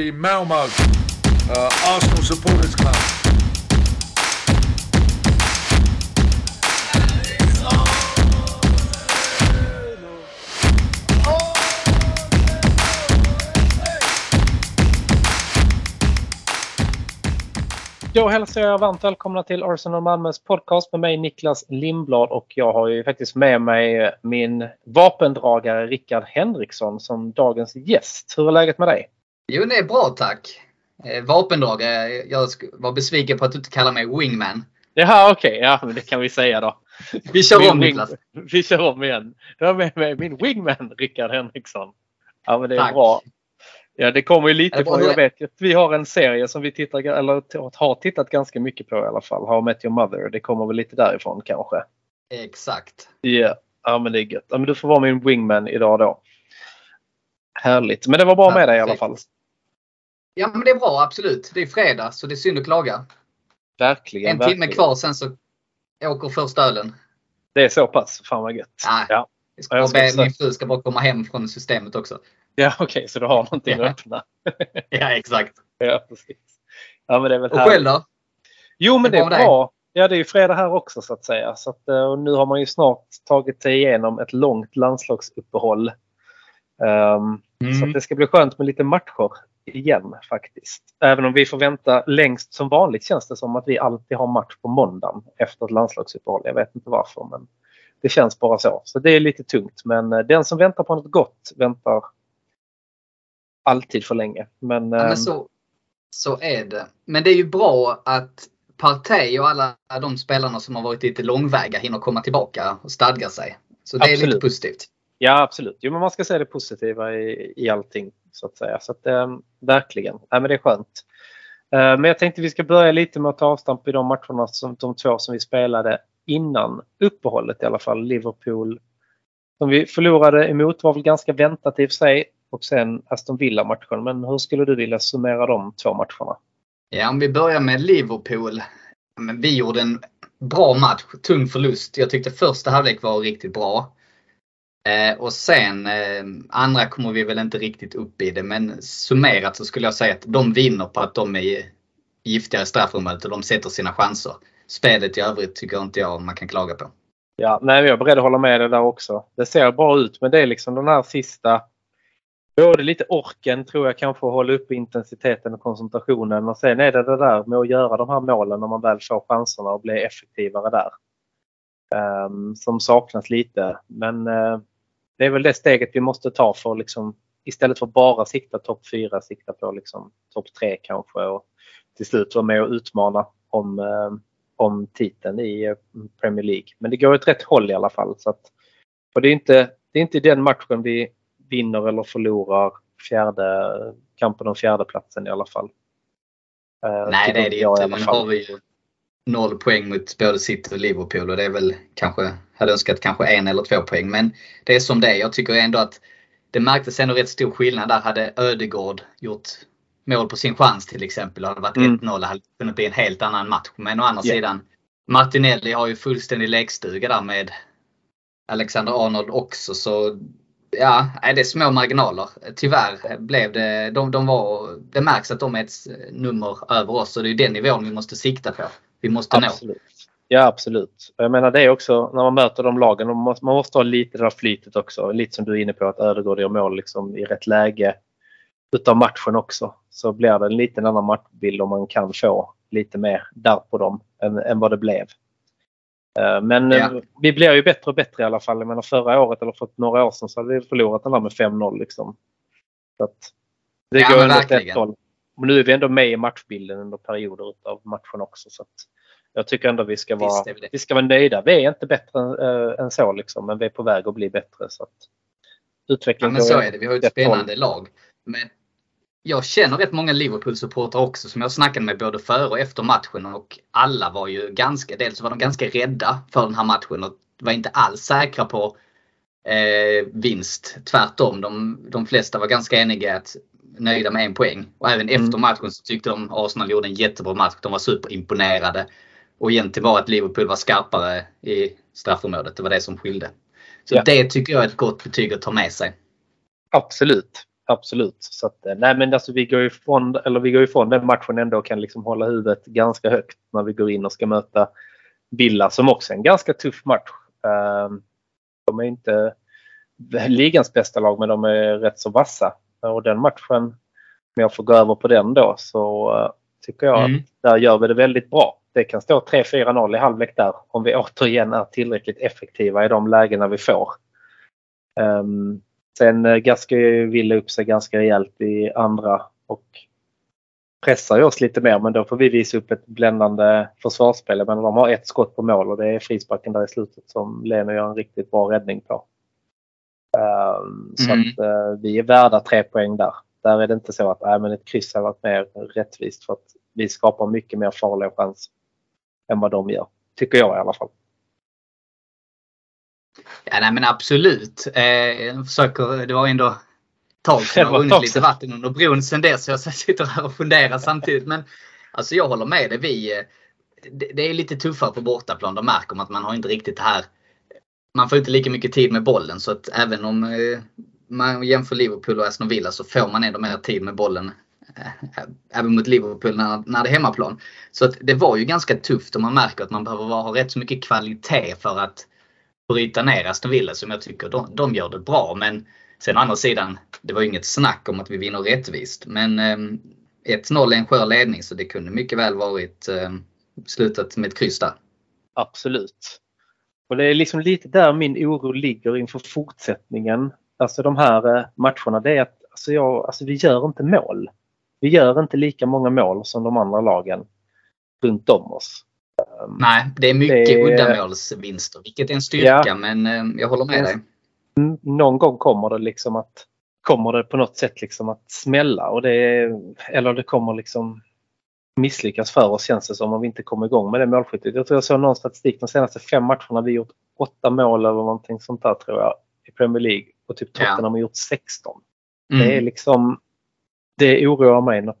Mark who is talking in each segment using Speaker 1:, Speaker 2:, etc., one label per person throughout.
Speaker 1: the Malmo uh, Arsenal Supporters Club.
Speaker 2: Då hälsar jag varmt välkomna till Arsenal Malmös podcast med mig Niklas Lindblad och jag har ju faktiskt med mig min vapendragare Rickard Henriksson som dagens gäst. Hur är läget med dig?
Speaker 3: Jo, det är bra tack. Eh, vapendragare. Jag var besviken på att du inte kallar mig wingman.
Speaker 2: Jaha, okej. Okay. Ja, men det kan vi säga då.
Speaker 3: Vi kör om Niklas.
Speaker 2: Vi kör om igen. Du har med mig min wingman Rickard Henriksson. Ja, men det är
Speaker 3: Tack.
Speaker 2: bra. Ja, det kommer ju lite från, jag vet att vi har en serie som vi tittar, eller har tittat ganska mycket på i alla fall. How I Met Your Mother. Det kommer väl lite därifrån kanske.
Speaker 3: Exakt.
Speaker 2: Ja, ja men det är gött. Ja, men du får vara min wingman idag då. Härligt. Men det var bra med dig i alla fall.
Speaker 3: Ja, men det är bra. Absolut. Det är fredag, så det är synd att klaga.
Speaker 2: Verkligen.
Speaker 3: En
Speaker 2: verkligen.
Speaker 3: timme kvar, sen så åker första ölen.
Speaker 2: Det är så pass. Fan vad gött.
Speaker 3: Nej.
Speaker 2: Ja,
Speaker 3: Jag ska
Speaker 2: Ja, jag
Speaker 3: bara
Speaker 2: ska
Speaker 3: be, min fru ska bara komma hem från systemet också.
Speaker 2: ja okej. så du har någonting
Speaker 3: Ja.
Speaker 2: att öppna.
Speaker 3: Ja, exakt.
Speaker 2: Ja, precis. Ja, men det är väl
Speaker 3: Och själv då?
Speaker 2: Jo, men
Speaker 3: Det
Speaker 2: det
Speaker 3: är bra.
Speaker 2: Ja, det är ju fredag här också så att säga. Så att, eh, och nu har man ju snart tagit sig igenom ett långt landslagsuppehåll. Ehm, Så att det ska bli skönt med lite matcher igen faktiskt. Även om vi får vänta längst som vanligt känns det som att vi alltid har match på måndagen efter ett landslagsuppehåll. Jag vet inte varför men det känns bara så. Så det är lite tungt. Men eh, den som väntar på något gott väntar alltid för länge. Men,
Speaker 3: Ja, men så, så är det. Men det är ju bra att Partey och alla de spelarna som har varit lite långväga hinner komma tillbaka och stadga sig. Så det är
Speaker 2: Absolut.
Speaker 3: lite positivt.
Speaker 2: Ja, absolut. Jo, men man ska se det positiva i, i allting så att säga. Så att, eh, verkligen. Ja, men det är skönt. Eh, men jag tänkte vi ska börja lite med att ta avstamp i de matcherna som de två som vi spelade innan uppehållet i alla fall. Liverpool som vi förlorade emot var väl ganska väntat i och för sig. Och sen Aston Villa-matchen. Men hur skulle du vilja summera de två matcherna?
Speaker 3: Ja, om vi börjar med Liverpool. Men vi gjorde en bra match, tung förlust. Jag tyckte första halvlek var riktigt bra. Eh, och sen eh, andra kommer vi väl inte riktigt upp i det. Men summerat så skulle jag säga att de vinner på att de är giftiga i straffområdet och de sätter sina chanser. Spelet i övrigt tycker inte jag man kan klaga på.
Speaker 2: Ja, nej, jag är beredd att hålla med dig där också. Det ser bra ut men det är liksom den här sista Både lite orken tror jag kanske att hålla uppe intensiteten och koncentrationen och sen är det det där med att göra de här målen när man väl får chanserna och bli effektivare där. Um, som saknas lite men eh, det är väl det steget vi måste ta för att liksom istället för bara sikta topp 4 sikta på liksom topp 3 kanske och till slut vara med och utmana om, eh, om titeln i eh, Premier League. Men det går åt rätt håll i alla fall. Så att, och det är inte det är inte den matchen vi vinner eller förlorar fjärde, kampen om fjärdeplatsen i alla fall. Eh,
Speaker 3: Nej det är det inte.
Speaker 2: fall.
Speaker 3: har vi ju noll poäng mot både City och Liverpool och det är väl kanske, hade önskat kanske en eller två poäng. Men det är som det. Jag tycker ändå att det märktes ändå rätt stor skillnad där. Hade Ödegård gjort mål på sin chans till exempel hade varit
Speaker 2: Mm.
Speaker 3: 1-0 hade det kunnat bli en helt annan match. Men å andra
Speaker 2: Ja.
Speaker 3: sidan Martinelli har ju fullständig lekstuga där med Alexander Arnold också. Så ja, det är små marginaler. Tyvärr blev det, de, de var, det märks att de är ett nummer över oss och det är den nivån vi måste sikta på. Vi måste nå.
Speaker 2: Ja absolut. Jag menar det är också när man möter de lagen. Man måste, man måste ha lite det där flytet också. Lite som du är inne på att Ödegård gör mål liksom i rätt läge utav matchen också. Så blir det en liten annan matchbild om man kan få lite mer där på dem än, än vad det blev. Eh, Men
Speaker 3: Ja.
Speaker 2: eh, vi blir ju bättre och bättre i alla fall. Jag menar förra året eller för några år sedan så hade vi förlorat den här med 5-0 liksom. Så att det
Speaker 3: Ja,
Speaker 2: går ändå åt rätt håll. Men nu är vi ändå med i matchbilden under perioder av matchen också. Så att jag tycker ändå vi ska, vara,
Speaker 3: vi
Speaker 2: ska vara nöjda. Vi är inte bättre äh, än så liksom, men vi är på väg att bli bättre. Så att
Speaker 3: Ja,
Speaker 2: utvecklingen
Speaker 3: men
Speaker 2: går
Speaker 3: så är det. Vi har ett spännande
Speaker 2: håll.
Speaker 3: lag. Men jag känner rätt många Liverpool-supportrar också som jag snackade med både före och efter matchen och alla var ju ganska, dels var de ganska rädda för den här matchen och var inte alls säkra på eh, vinst. Tvärtom, de, de flesta var ganska eniga att nöjda med en poäng. Och även
Speaker 2: Mm.
Speaker 3: efter matchen så tyckte de Arsenal gjorde en jättebra match. De var superimponerade. Och egentligen var att Liverpool var skarpare i straffområdet. Det var det som skilde. Så
Speaker 2: Ja.
Speaker 3: det tycker jag är ett gott betyg att ta med sig.
Speaker 2: Absolut. absolut. Så att, eh, nej men alltså vi går ifrån, eller vi går ifrån den matchen ändå och kan liksom hålla huvudet ganska högt när vi går in och ska möta Villa som också är en ganska tuff match. Ehm, de är inte ligans bästa lag men de är rätt så vassa. Och den matchen, om jag får gå över på den då, så uh, tycker jag mm. att där gör vi det väldigt bra. Det kan stå 3-4-0 i halvlek där om vi återigen är tillräckligt effektiva i de lägena vi får. Um, sen gaskar ju Villa upp sig ganska rejält i andra och pressar ju oss lite mer men då får vi visa upp ett bländande försvarsspel. Men de har ett skott på mål och det är frisparken där i slutet som Leno gör en riktigt bra räddning på. Um, så mm. att uh, vi är värda tre poäng där. Där är det inte så att äh, men ett kryss har varit mer rättvist för att vi skapar mycket mer farliga chanser än vad de gör. Tycker jag i alla fall.
Speaker 3: Ja, nej men absolut. Eh, försöker, det var ändå tag sedan det har runnit lite vatten under bron sedan dess. Jag sitter här och funderar samtidigt. Men alltså jag håller med dig. Vi, eh, det, det är lite tuffare på bortaplan. De märker man att man har inte riktigt det här man får inte lika mycket tid med bollen så att även om eh, man jämför Liverpool och Aston Villa så får man ändå mer tid med bollen. Eh, även mot Liverpool när, när det är hemmaplan. Så att det var ju ganska tufft och man märker att man behöver ha rätt så mycket kvalitet för att bryta ner Aston Villa som jag tycker de, de gör det bra. Men sen å andra sidan, det var ju inget snack om att vi vinner rättvist. Men eh, 1-0 är en skör ledning så det kunde mycket väl varit eh, slutat med ett kryss där.
Speaker 2: Absolut. Och det är liksom lite där min oro ligger inför fortsättningen. Alltså de här eh, matcherna. Det är att alltså jag, alltså vi gör inte mål. Vi gör inte lika många mål som de andra lagen runt om oss.
Speaker 3: Ehm, Nej, det är mycket det... uddamålsvinster, vilket är en styrka, ja. men eh, jag håller med dig.
Speaker 2: Någon gång kommer det liksom att kommer det på något sätt liksom att smälla och det eller det kommer liksom misslyckas för oss känns det som om vi inte kommer igång med det målskyttet. Jag tror jag såg någon statistik de senaste fem matcherna vi gjort åtta mål eller någonting sånt där tror jag i Premier League och typ Tottenham ja. har gjort 16. Mm. Det är liksom det oroar mig något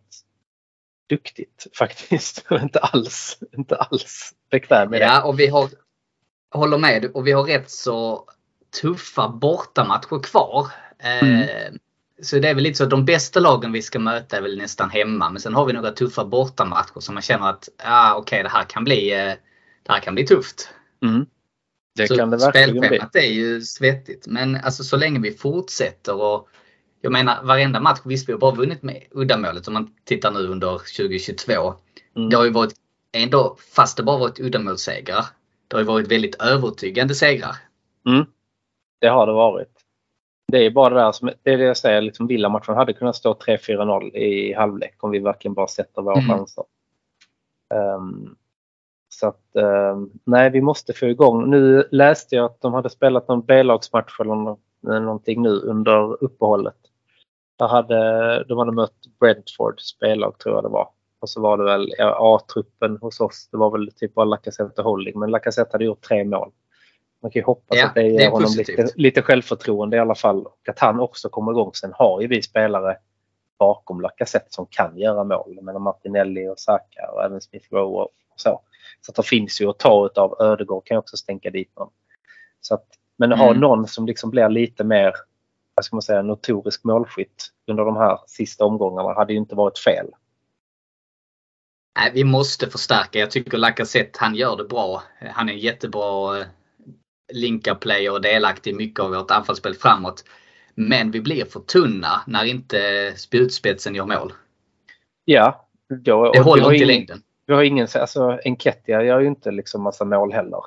Speaker 2: duktigt faktiskt. inte alls, inte alls bekväm med
Speaker 3: det. Ja, och vi har, håller med, och vi har rätt så tuffa bortamatcher kvar. Mm. Eh, så det är väl lite så att de bästa lagen vi ska möta är väl nästan hemma. Men sen har vi några tuffa bortamatcher som man känner att ah, okej, okay, det, här kan bli, eh, det här kan bli tufft.
Speaker 2: Mm.
Speaker 3: Det så kan det verkligen bli. är ju svettigt. Men alltså så länge vi fortsätter och jag menar varenda match, visst vi har bara vunnit med uddamålet om man tittar nu under 2022. Mm. Det har ju varit ändå, fast det bara varit uddamålssegrar, det har ju varit väldigt övertygande segrar.
Speaker 2: Mm. Det har det varit. Det är bara det där som, det är det jag säger, liksom Villa-matchen hade kunnat stå 3-4-0 i halvlek om vi verkligen bara sätter våra mm. chanser. Um, så att um, nej, vi måste få igång. Nu läste jag att de hade spelat någon B-lagsmatch eller någonting nu under uppehållet. Där hade, de hade mött Brentford spellag tror jag det var. Och så var det väl A-truppen hos oss. Det var väl typ bara Lacazette och Holding. Men Lacazette hade gjort tre mål. Man kan ju hoppas ja, att det ger honom lite, lite självförtroende i alla fall och att han också kommer igång. Sen har ju vi spelare bakom Lacazette som kan göra mål. Menar Martinelli och Saka och även Smith Rowe och så. Så att det finns ju att ta utav. Ödegård kan ju också stänka dit någon. Så att, men mm. ha någon som liksom blir lite mer vad ska man säga, notorisk målskytt under de här sista omgångarna hade ju inte varit fel.
Speaker 3: Nej, vi måste förstärka. Jag tycker Lacazette, han gör det bra. Han är jättebra eh, linka-player och delaktig i mycket av vårt anfallsspel framåt. Men vi blir för tunna när inte spjutspetsen gör mål.
Speaker 2: Ja.
Speaker 3: Då, det håller inte i längden.
Speaker 2: Vi har ingen, alltså Enketia gör ju inte liksom massa mål heller.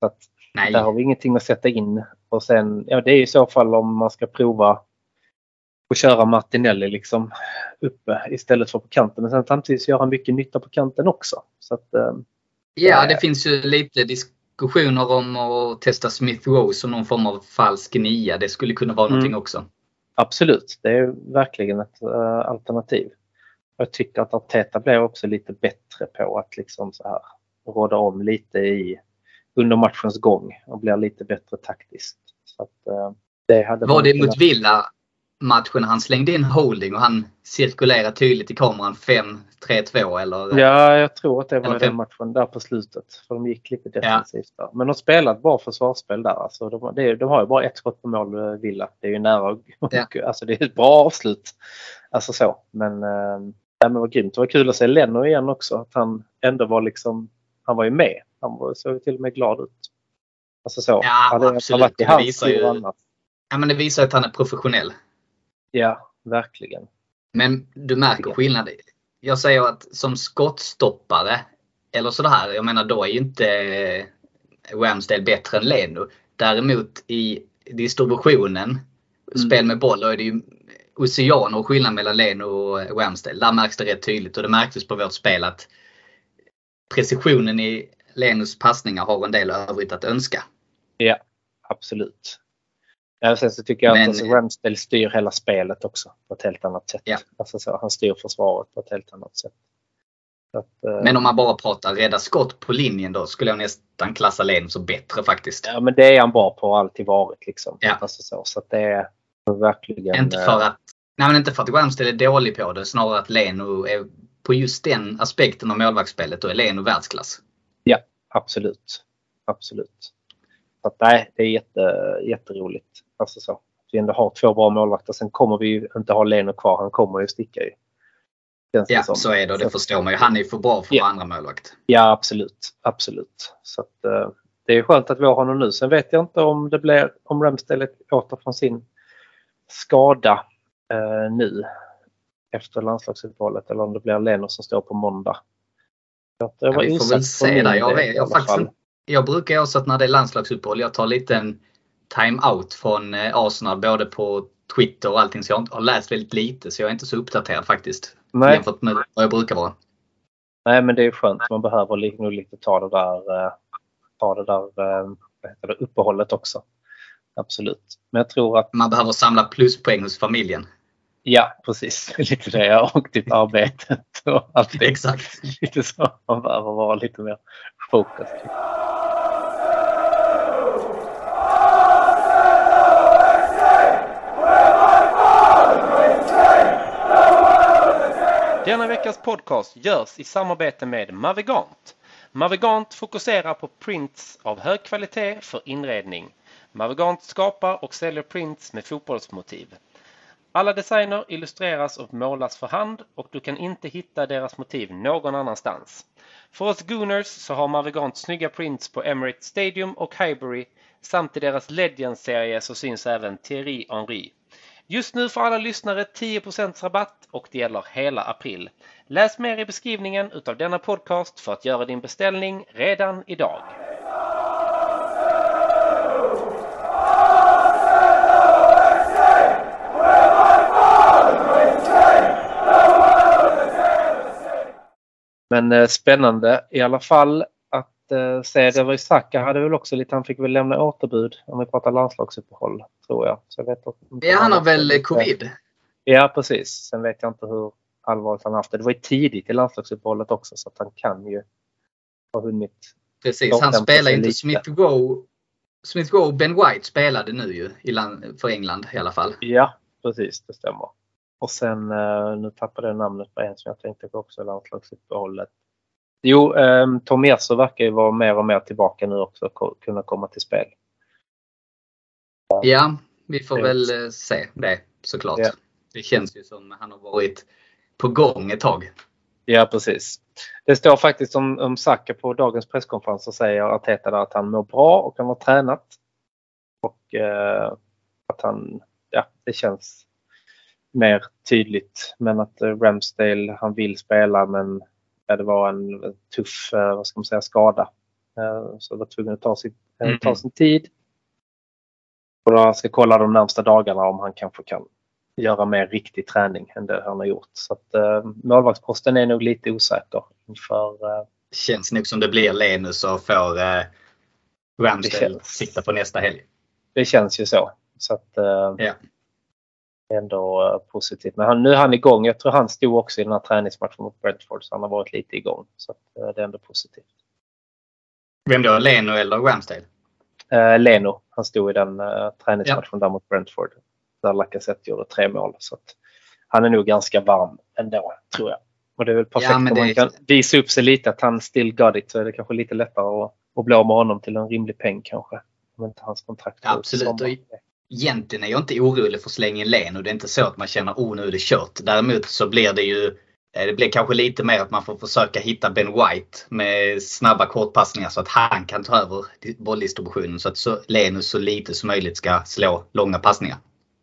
Speaker 2: Så att Nej. Där har vi ingenting att sätta in. Och sen, ja det är i så fall om man ska prova att köra Martinelli liksom uppe istället för på kanten. Men sen samtidigt gör han mycket nytta på kanten också. Så att, eh,
Speaker 3: ja, det finns ju lite diskussioner om att testa Smith Rowe som någon form av falsk nia. Det skulle kunna vara mm. någonting också.
Speaker 2: Absolut, det är verkligen ett uh, alternativ. Jag tycker att Arteta blev också lite bättre på att liksom så här råda om lite i under matchens gång och blir lite bättre taktiskt. Att, uh,
Speaker 3: det var det mot Villa? matchen han slängde in holding och han cirkulerade tydligt i kameran 5-3-2 eller?
Speaker 2: Ja, jag tror att det var den matchen där på slutet. För de gick lite defensivt där. Men de spelar ett bra försvarsspel där. Alltså, de, de har ju bara ett skott på mål, eh, Villa. Det är ju nära. alltså, det är ett bra avslut. Alltså så. Men, eh, ja, men vad grymt. Det var kul att se Leno igen också. Att han ändå var liksom, han var ju med. Han såg till och med glad ut. Alltså så.
Speaker 3: Ja,
Speaker 2: Hade
Speaker 3: absolut.
Speaker 2: varit i
Speaker 3: Det visar ju-. Ja men det visar att han är professionell.
Speaker 2: Ja, verkligen.
Speaker 3: Men du märker skillnad. Jag säger att som skottstoppare eller sådär, jag menar då är ju inte eh, Ramsdale bättre än Leno. Däremot i distributionen, spel med boll, då är det ju oceaner och skillnad mellan Leno och Ramsdale. Där märks det rätt tydligt och det märktes på vårt spel att precisionen i Lenos passningar har en del övrigt att önska.
Speaker 2: Ja, absolut. Ja, sen så tycker jag
Speaker 3: Men-
Speaker 2: att alltså, Ramsdale styr hela spelet också på ett helt annat sätt.
Speaker 3: Ja.
Speaker 2: Alltså, så, han styr försvaret på ett helt annat sätt. Att, eh,
Speaker 3: Men om man bara pratar rädda skott på linjen då skulle jag nästan klassa Leno som bättre faktiskt.
Speaker 2: ja, men det är han bra på och alltid varit. Liksom.
Speaker 3: Ja.
Speaker 2: Alltså, så, så att det är verkligen...
Speaker 3: Inte
Speaker 2: eh,
Speaker 3: för att, nej men inte för att Ramsdale är dålig på det, snarare att Leno är på just den aspekten av målvaktsspelet, då är Leno världsklass.
Speaker 2: Absolut. Absolut. Så att, nej, det är jätte, jätteroligt. Alltså så. Att vi ändå har två bra målvakter. Sen kommer vi ju inte ha Leno kvar. Han kommer ju sticka ju.
Speaker 3: Ja,
Speaker 2: som.
Speaker 3: så är det och det förstår man ju. Han är ju för bra för
Speaker 2: Ja.
Speaker 3: andra målvakt.
Speaker 2: Ja, absolut. Absolut. Så att, eh, det är skönt att vi har honom nu. Sen vet jag inte om det blir om Ramsdale åter från sin skada eh, nu efter landslagsuppehållet eller om det blir Leno som står på måndag. Jag, jag
Speaker 3: Ja,
Speaker 2: var
Speaker 3: vi får väl se där. Jag, vet, jag, faktiskt, jag brukar göra så att när det är landslagsuppehåll, jag tar lite en time-out från eh, Arsenal både på Twitter och allting. Så jag har läst väldigt lite så jag är inte så uppdaterad faktiskt.
Speaker 2: Nej,
Speaker 3: Jämfört med vad jag brukar vara.
Speaker 2: nej, men det är skönt. Man behöver nog lite ta det där, eh, ta det där eh, vad heter det, uppehållet också. Absolut. Men jag tror att
Speaker 3: Man behöver samla pluspoäng hos familjen.
Speaker 2: Ja, precis. Lite det och typ arbetet och allt det.
Speaker 3: Exakt.
Speaker 2: Lite så. Man behöver vara lite mer fokus. Denna veckas podcast görs i samarbete med Mavigant. Mavigant fokuserar på prints av hög kvalitet för inredning. Mavigant skapar och säljer prints med fotbollsmotiv. Alla designer illustreras och målas för hand och du kan inte hitta deras motiv någon annanstans. För oss Gooners så har Mavigant snygga prints på Emirates Stadium och Highbury samt i deras Legends-serie så syns även Thierry Henry. Just nu får alla lyssnare 10% rabatt och det gäller hela april. Läs mer i beskrivningen utav denna podcast för att göra din beställning redan idag. Men eh, spännande i alla fall att eh, se. Det var ju Saka hade väl också lite, han fick väl lämna återbud om vi pratar landslagsuppehåll tror jag. Så jag vet inte
Speaker 3: Ja, han har väl
Speaker 2: lite-
Speaker 3: covid?
Speaker 2: Ja precis. Sen vet jag inte hur allvarligt han haft det. Det var ju tidigt i landslagsuppehållet också så att han kan ju ha hunnit.
Speaker 3: Precis, han spelar ju inte. Smith Rowe Smith Rowe och Ben White spelade nu ju i land, för England i alla fall.
Speaker 2: Ja precis, det stämmer. Och sen, eh, nu tappade jag namnet på en som jag tänkte på också landslagsuppehållet. Jo, eh, Tom Mercer verkar ju vara mer och mer tillbaka nu också och kunna komma till spel.
Speaker 3: Ja, vi får
Speaker 2: är
Speaker 3: väl eh, se det såklart.
Speaker 2: Ja.
Speaker 3: Det känns ju som han har varit på gång ett tag.
Speaker 2: Ja precis. Det står faktiskt om, om Saka på dagens presskonferens så säger Arteta där att han mår bra och han har tränat. Och eh, att han, ja det känns mer tydligt. Men att eh, Ramsdale, han vill spela men det var en tuff, eh, vad ska man säga, skada. Eh, så var tvungen att ta sin, eh, ta sin tid. Och då ska kolla de närmsta dagarna om han kanske kan göra mer riktig träning än det han har gjort. Så att, eh, målvaktsposten är nog lite osäker inför eh,
Speaker 3: Känns nog som det blir Lenus och får eh, Ramsdale sikta på nästa helg.
Speaker 2: Det känns ju så. Så att eh,
Speaker 3: Ja.
Speaker 2: Ändå eh, positivt. Men han, nu är han igång. Jag tror han stod också i den här träningsmatchen mot Brentford så han har varit lite igång. Så eh, det är ändå positivt.
Speaker 3: Vem då? Leno eller Ramsdale?
Speaker 2: Eh, Leno, han stod i den eh, träningsmatchen där mot Brentford. där Lacazette gjorde tre mål. Så han är nog ganska varm ändå, tror jag. Och det är väl perfekt
Speaker 3: Ja,
Speaker 2: om man
Speaker 3: är-
Speaker 2: kan visa upp sig lite att han still got it så är det kanske lite lättare att, att bli av med honom till en rimlig peng kanske. Om inte hans kontrakt i
Speaker 3: Absolut. Egentligen är jag inte orolig för att slänga in Len och det är inte så att man känner oh nu är det kört. Däremot så blir det ju eh, det blir kanske lite mer att man får försöka hitta Ben White med snabba kortpassningar så att han kan ta över bolldistributionen så att så, Lenus så lite som möjligt ska slå långa passningar.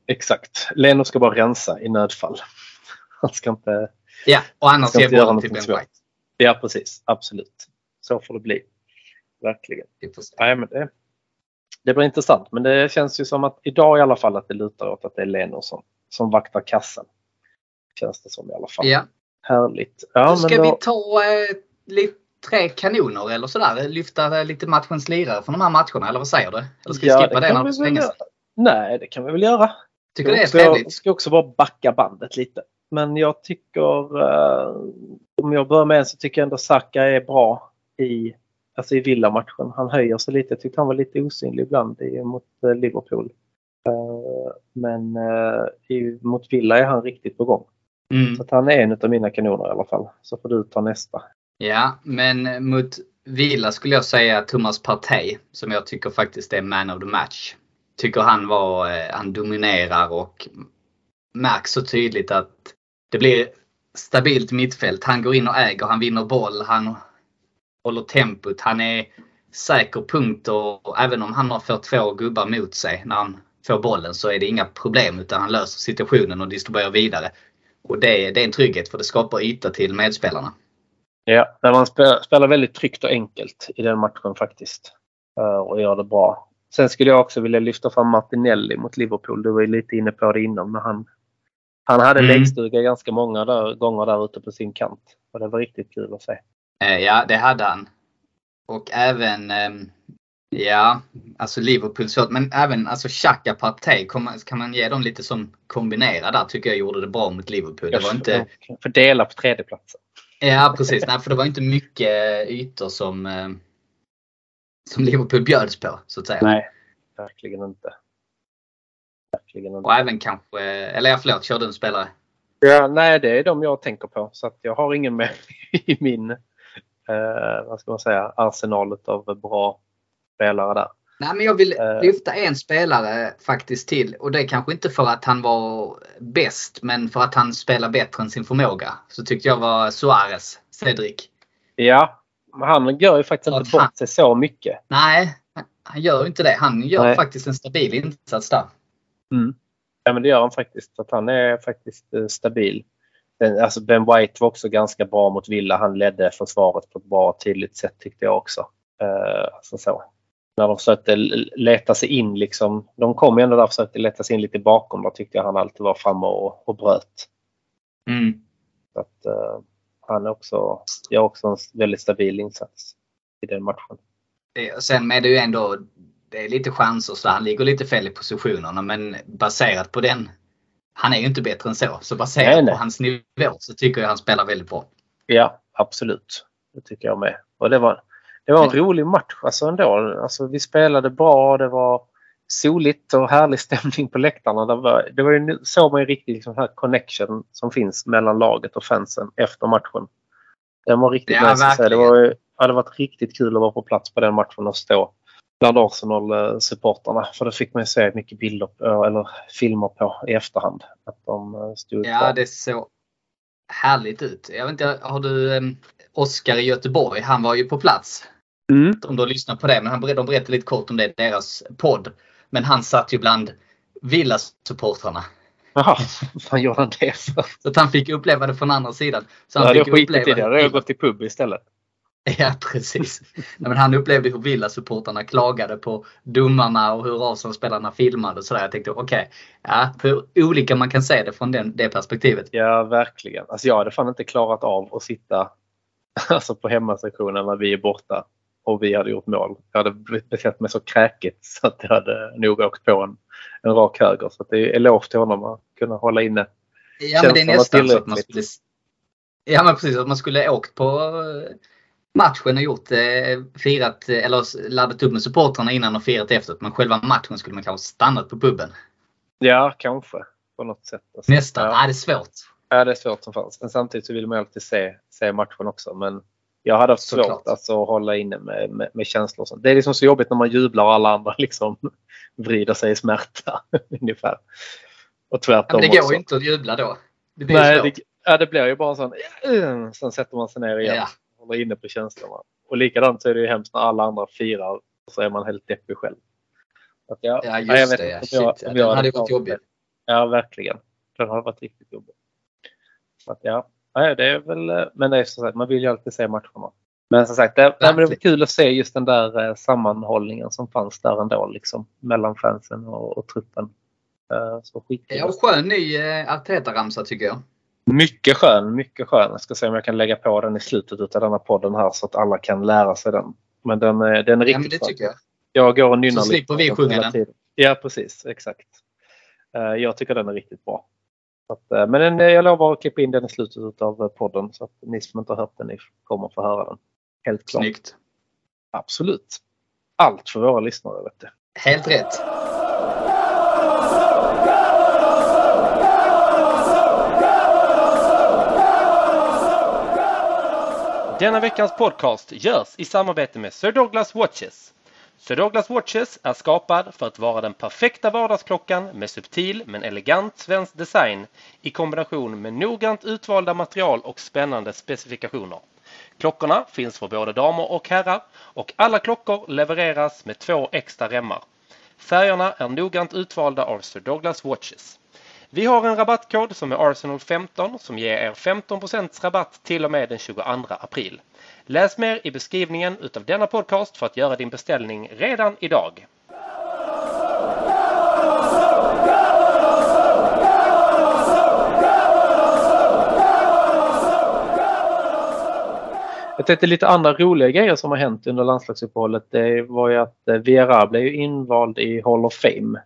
Speaker 2: Exakt. Leno ska bara rensa i nödfall. Han ska inte...
Speaker 3: Ja, och annars
Speaker 2: Ska göra
Speaker 3: bollen till Ben. White.
Speaker 2: Ja, precis. Absolut. Så får det bli. Verkligen.
Speaker 3: Se.
Speaker 2: Nej, men det, det blir intressant. Men det känns ju som att idag i alla fall att det lutar åt att det är Leno som, som vaktar kassen. Känns det som i alla fall.
Speaker 3: Ja.
Speaker 2: Härligt. Ja,
Speaker 3: Ska
Speaker 2: men då,
Speaker 3: vi ta eh, lite, tre kanoner eller sådär? Lyfta eh, lite matchens lirare från de här matcherna eller vad säger du? Eller ska vi
Speaker 2: Ja,
Speaker 3: skippa det,
Speaker 2: kan
Speaker 3: när
Speaker 2: vi
Speaker 3: det?
Speaker 2: Nej, det kan vi väl göra.
Speaker 3: Tycker det är
Speaker 2: ska, jag
Speaker 3: trevligt.
Speaker 2: ska också bara backa bandet lite. Men jag tycker, eh, om jag börjar med en så tycker jag ändå Saka är bra i, alltså i Villa-matchen. Han höjer sig lite. Jag tyckte han var lite osynlig ibland i, mot eh, Liverpool. Eh, men eh, i, mot Villa är han riktigt på gång.
Speaker 3: Mm.
Speaker 2: Så han är en av mina kanoner i alla fall. Så får du ta nästa.
Speaker 3: Ja, men mot Villa skulle jag säga Thomas Partey som jag tycker faktiskt är man of the match. Tycker han var, han dominerar och märks så tydligt att det blir stabilt mittfält. Han går in och äger, han vinner boll, han håller tempot, han är säker punkt och, och även om han har fått två gubbar mot sig när han får bollen så är det inga problem utan han löser situationen och distribuerar vidare. Och det, det är en trygghet för det skapar yta till medspelarna.
Speaker 2: Ja, när man spelar, spelar väldigt tryggt och enkelt i den matchen faktiskt. Eh, och gör det bra. Sen skulle jag också vilja lyfta fram Martinelli mot Liverpool. Du var ju lite inne på det innan. Men han, han hade
Speaker 3: Mm.
Speaker 2: läggstuga ganska många där, gånger där ute på sin kant. Och det var riktigt kul att se.
Speaker 3: Eh, Ja, det hade han. Och även, ehm, ja, alltså Liverpool svårt, men även alltså Xhaka Partey, kan man, ge dem lite som kombinera där tycker jag gjorde det bra mot Liverpool. Det var inte,
Speaker 2: Jag får dela på tredjeplatsen.
Speaker 3: ja precis, nej för det var inte mycket ytor som, eh, som Liverpool bjöds på så att säga.
Speaker 2: Nej, verkligen inte. Verkligen inte.
Speaker 3: Och även kanske, eller ja förlåt, kör du en spelare?
Speaker 2: Ja, nej, det är de jag tänker på. Så att jag har ingen med i min eh, vad ska man säga, arsenal av bra spelare där.
Speaker 3: Nej men jag vill
Speaker 2: Eh.
Speaker 3: lyfta en spelare faktiskt till och det är kanske inte för att han var bäst men för att han spelar bättre än sin förmåga. Så tyckte jag var Suarez, Cedric.
Speaker 2: Ja, han gör ju faktiskt inte bort sig så mycket.
Speaker 3: Nej, han gör inte det. Han gör
Speaker 2: Nej.
Speaker 3: faktiskt en stabil insats där.
Speaker 2: Ja, men det gör han faktiskt. Att han är faktiskt eh, stabil. Den, alltså ben White var också ganska bra mot Villa. Han ledde försvaret på ett bra och tydligt sätt tyckte jag också. Eh, alltså så. När de försökte leta sig in liksom. De kom ju ändå där och försökte leta sig in lite bakom. Då tyckte jag han alltid var framme och, och bröt.
Speaker 3: Mm.
Speaker 2: Så att, eh, han är också, gör också en väldigt stabil insats i den matchen.
Speaker 3: Sen är det ju ändå det är lite chanser så han ligger lite fel i positionerna men baserat på den han är ju inte bättre än så. Så baserat
Speaker 2: Nej, nej.
Speaker 3: på hans nivå så tycker jag han spelar väldigt bra.
Speaker 2: Ja, absolut. Det tycker jag med. Och det var, det var en rolig match alltså ändå. Alltså, vi spelade bra. Det var soligt och härlig stämning på läktarna. Det var, det var ju, såg man ju riktigt liksom här connection som finns mellan laget och fansen efter matchen. Den var riktigt
Speaker 3: Ja,
Speaker 2: nice. Det var, ja, det varit riktigt kul att vara på plats på den matchen och stå bland Arsenal-supportrarna. För det fick man ju se mycket bilder på, eller filmer på i efterhand. Att de eh, stod
Speaker 3: Ja,
Speaker 2: kvar.
Speaker 3: det såg härligt ut. Jag vet inte, har du um, Oskar i Göteborg? Han var ju på plats.
Speaker 2: Mm.
Speaker 3: Om du har lyssnat på det, men han berättade, de berättade lite kort om det, deras podd. Men han satt ju bland Villa-supportrarna.
Speaker 2: Jaha, vad fan gjorde han det för?
Speaker 3: Så att han fick uppleva det från andra sidan. Så
Speaker 2: Jag
Speaker 3: han
Speaker 2: hade
Speaker 3: fick
Speaker 2: skitit i det. Jag hade
Speaker 3: hur,
Speaker 2: gått till pub istället.
Speaker 3: Ja, precis. Nej, men han upplevde hur Villa-supportrarna klagade på domarna och hur Arsenal-spelarna filmade och sådär. Jag tänkte okej, ja, hur olika man kan se det från den, det perspektivet.
Speaker 2: Ja, verkligen. Alltså jag hade fan inte klarat av att sitta alltså på hemmasektionen när vi är borta och vi hade gjort mål. Jag hade betett mig så kräkigt så att jag hade nog åkt på en, en rak höger. Så att det är eloge till honom att kunna hålla inne.
Speaker 3: Ja, men det är nästan så att man skulle... Ja, men precis. Att man skulle åkt på eh, matchen och gjort, eh, firat eh, eller laddat upp med supportrarna innan och firat efteråt. Men själva matchen skulle man kanske stannat på puben.
Speaker 2: Ja, kanske. På något sätt. Alltså.
Speaker 3: Nästan.
Speaker 2: Ja.
Speaker 3: Ja. det är svårt.
Speaker 2: Ja, det är svårt som fanns. Men samtidigt så vill man ju alltid se, se matchen också. Men jag hade haft
Speaker 3: Såklart.
Speaker 2: svårt alltså, att hålla inne med, med, med känslor. sånt. Det är liksom så jobbigt när man jublar och alla andra liksom vrider sig i smärta. ungefär. Och
Speaker 3: Ja,
Speaker 2: tvärtom
Speaker 3: men det går ju inte att jubla då. Det blir
Speaker 2: Nej,
Speaker 3: svårt.
Speaker 2: det, ja, det blir ju bara en sån... "Ja", Sen sätter man sig ner igen.
Speaker 3: Ja.
Speaker 2: Håller inne på känslorna. Och likadant så är det ju hemskt när alla andra firar. Så är man helt deppig själv. Att jag,
Speaker 3: Ja,
Speaker 2: ja, jag
Speaker 3: just
Speaker 2: vet
Speaker 3: det. Ja.
Speaker 2: inte
Speaker 3: Shit,
Speaker 2: om jag-
Speaker 3: ja.
Speaker 2: om
Speaker 3: Den
Speaker 2: jag
Speaker 3: hade varit jobbig.
Speaker 2: Ja, verkligen. Den har varit riktigt jobbig. Så att, ja, nej, det är väl, eh, men det är som sagt, man vill ju alltid se matcherna. Men som sagt, det, nej, det var kul att se just den där eh, sammanhållningen som fanns där ändå. Liksom, mellan fansen och, och truppen. Eh, så skitkul.
Speaker 3: Ja, skön ny eh, Arteta-ramsa tycker jag.
Speaker 2: Mycket skön, mycket skön. Jag ska se om jag kan lägga på den i slutet av denna podden här så att alla kan lära sig den. Men den, är- den är
Speaker 3: Ja,
Speaker 2: riktigt
Speaker 3: men det tycker jag.
Speaker 2: Jag går och nynnar
Speaker 3: Så slipper
Speaker 2: lite
Speaker 3: vi sjunga den.
Speaker 2: tiden. Ja, precis. Exakt. Eh, Jag tycker den är riktigt bra. Att, eh, men den, eh, jag lovar att klippa in den i slutet av podden så att ni som inte har hört den ni kommer få höra den. Helt klart.
Speaker 3: Snyggt.
Speaker 2: Absolut. Allt för våra lyssnare. Vet du.
Speaker 3: Helt rätt.
Speaker 4: Denna veckans podcast görs i samarbete med Sir Douglas Watches. Sir Douglas Watches är skapad för att vara den perfekta vardagsklockan med subtil men elegant svensk design i kombination med noggrant utvalda material och spännande specifikationer. Klockorna finns för både damer och herrar och alla klockor levereras med två extra remmar. Färgerna är noggrant utvalda av Sir Douglas Watches. Vi har en rabattkod som är Arsenal15 som ger er 15% rabatt till och med den 22 april. Läs mer i beskrivningen utav denna podcast för att göra din beställning redan idag.
Speaker 2: Jag tänkte lite andra roliga grejer som har hänt under landslagsuppehållet. Det var ju att eh, Vera blev invald i Hall of Fame.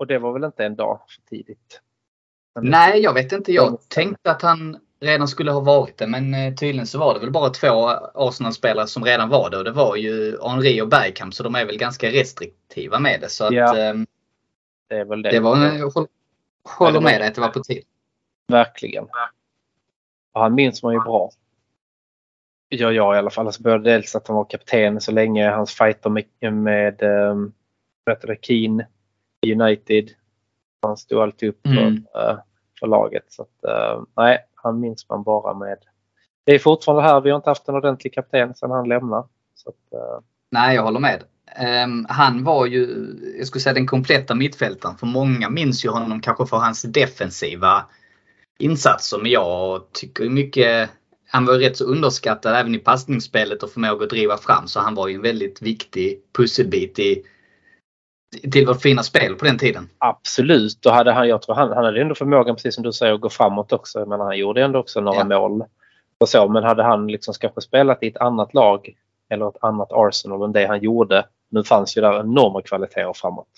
Speaker 2: Och det var väl inte en dag för tidigt?
Speaker 3: Nej, jag vet inte. Jag tänkte att han redan skulle ha varit det, men eh, tydligen så var det väl bara två Arsenal-spelare som redan var det och det var ju Henri och Bergkamp så de är väl ganska restriktiva med det. Så att,
Speaker 2: Ja.
Speaker 3: ehm,
Speaker 2: Det är väl det.
Speaker 3: det var, jag håll- håller med dig att det var på tid.
Speaker 2: Verkligen. Och han minns man ju bra. Ja, jag i alla fall. Alltså både dels att han var kapten så länge, hans fighter med, med heter det, Keane i United. Han stod alltid upp för,
Speaker 3: Mm.
Speaker 2: eh, för laget. Så att, eh, nej, han minns man bara med. Det är fortfarande här. Vi har inte haft en ordentlig kapten sedan han lämnade. Så att, eh,
Speaker 3: Nej, jag håller med. Ehm, han var ju, jag skulle säga den kompletta mittfältaren. För många minns ju honom kanske för hans defensiva insatser. Men jag tycker mycket, han var rätt så underskattad även i passningsspelet och förmåga att driva fram. Så han var ju en väldigt viktig pusselbit i, till vårt fina spel på den tiden.
Speaker 2: Absolut. Och hade han, jag tror han, han hade ändå förmågan, precis som du säger, att gå framåt också. Men han gjorde ändå också några
Speaker 3: Ja.
Speaker 2: mål. Och så. Men hade han liksom kanske spelat i ett annat lag eller ett annat Arsenal än det han gjorde. Nu fanns ju där enorma kvaliteter framåt.